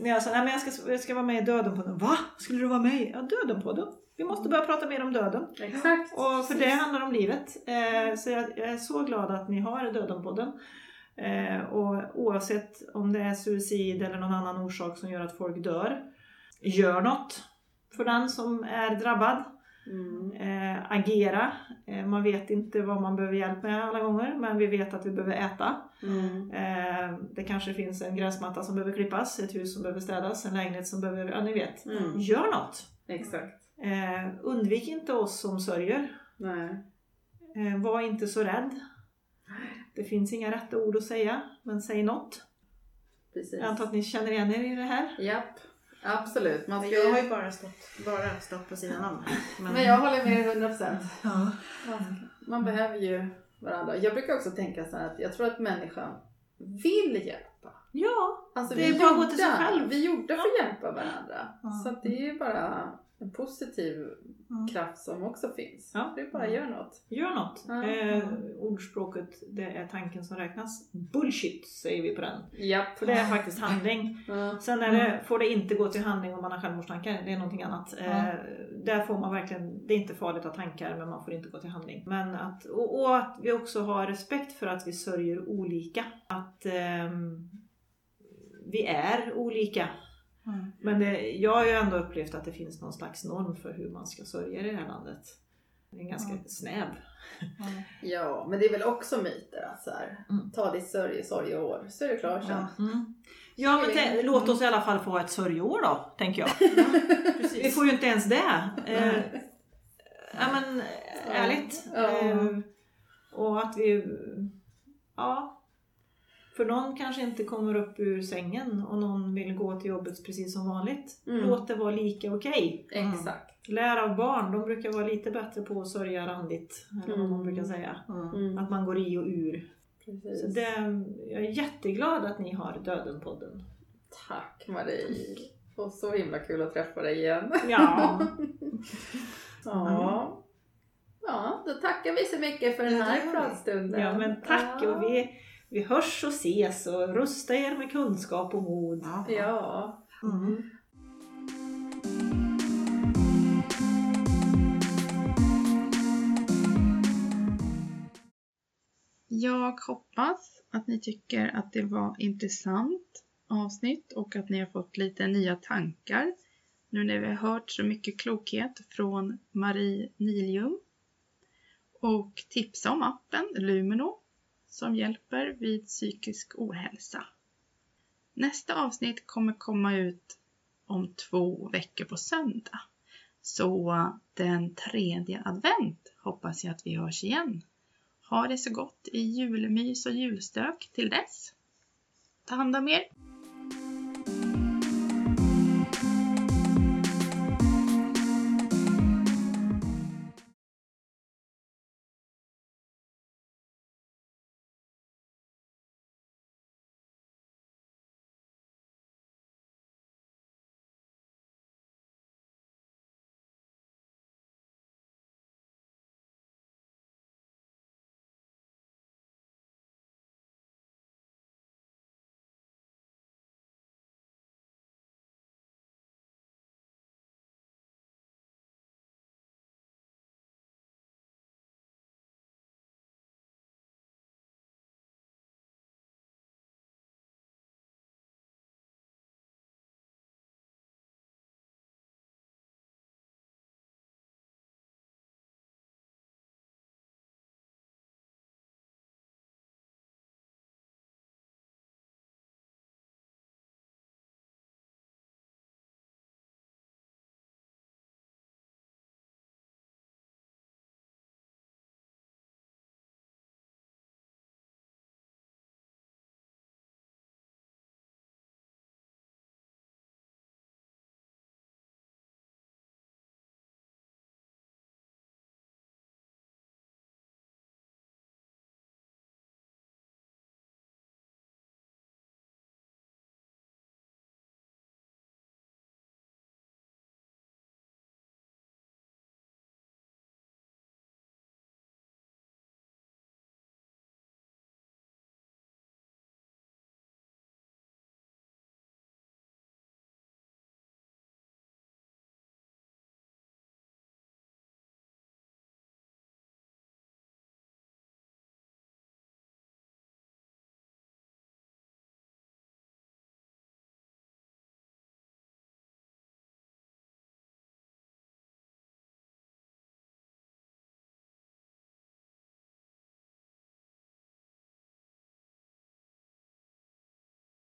När jag sa nej men jag ska, jag ska vara med i Döden på den. Va? Skulle du vara med i? Ja, Döden på den. Vi måste börja prata mer om döden. Exakt. Och för det handlar om livet. Eh, så jag, jag är så glad att ni har Döden-podden. Eh, och oavsett om det är suicid eller någon annan orsak som gör att folk dör. Gör något för den som är drabbad. Mm. Eh, agera. Eh, man vet inte vad man behöver hjälp med alla gånger men vi vet att vi behöver äta. Mm. Eh, det kanske finns en gräsmatta som behöver klippas, ett hus som behöver städas, en lägenhet som behöver, ja ni vet. Mm. Gör något! Exakt. Eh, undvik inte oss som sörjer. Nej. Eh, var inte så rädd. Det finns inga rätta ord att säga, men säg något. Precis. Jag antar att ni känner igen er i det här. Japp. Absolut. Man ska jag har ju... bara stått, bara stått på sidan om. Men, Men jag håller med dig 100 procent. ja. Man behöver ju varandra. Jag brukar också tänka så här att jag tror att människan vill hjälpa. Ja, Alltså, Det är vi bara att gå till sig själv. Vi gjorda för att hjälpa varandra. Ja. Så att det är ju bara en positiv Mm. kraft som också finns. Ja. Det är bara att göra något. gör något. Ja. Eh, ordspråket, det är tanken som räknas. Bullshit säger vi på den. Japp. För det är faktiskt handling. Ja. Sen är det, får det inte gå till handling om man har självmordstankar. Det är någonting annat. Ja. Eh, där får man verkligen, det är inte farligt att ha tankar men man får inte gå till handling. Men att, och, och att vi också har respekt för att vi sörjer olika. Att ehm, vi är olika. Mm. Men det, jag har ju ändå upplevt att det finns någon slags norm för hur man ska sörja i det här landet. Är ganska Ja. snäv. Mm. ja, men det är väl också myter att så här, Mm. ta ditt sörje, sorgeår. Så är det klart sen. Ja. Mm. Ja men te, låt oss i alla fall få ha ett sörjeår då, tänker jag. Vi får ju inte ens det. Eh, ja men ärligt. Ja. Eh, och att vi, ja. För någon kanske inte kommer upp ur sängen och någon vill gå till jobbet precis som vanligt. Mm. Låt det vara lika okej. Exakt. Lär av barn, de brukar vara lite bättre på att sörja randigt. Eller vad man Mm. brukar säga. Mm. Mm. Att man går i och ur. Precis. Så det, jag är jätteglad att ni har Döden-podden. Tack Marie. Och så himla kul att träffa dig igen. Ja. Ja. Ja, då tackar vi så mycket för den här pratstunden. Ja men tack och vi, vi hörs och ses och rusta er med kunskap och mod. Ja. Mm. Jag hoppas att ni tycker att det var intressant avsnitt och att ni har fått lite nya tankar nu när vi har hört så mycket klokhet från Marie Nilium. Och tipsa om appen Lumino som hjälper vid psykisk ohälsa. Nästa avsnitt kommer komma ut om två veckor på söndag. Så den tredje advent hoppas jag att vi hörs igen. Ha det så gott i julmys och julstök till dess. Ta hand om er!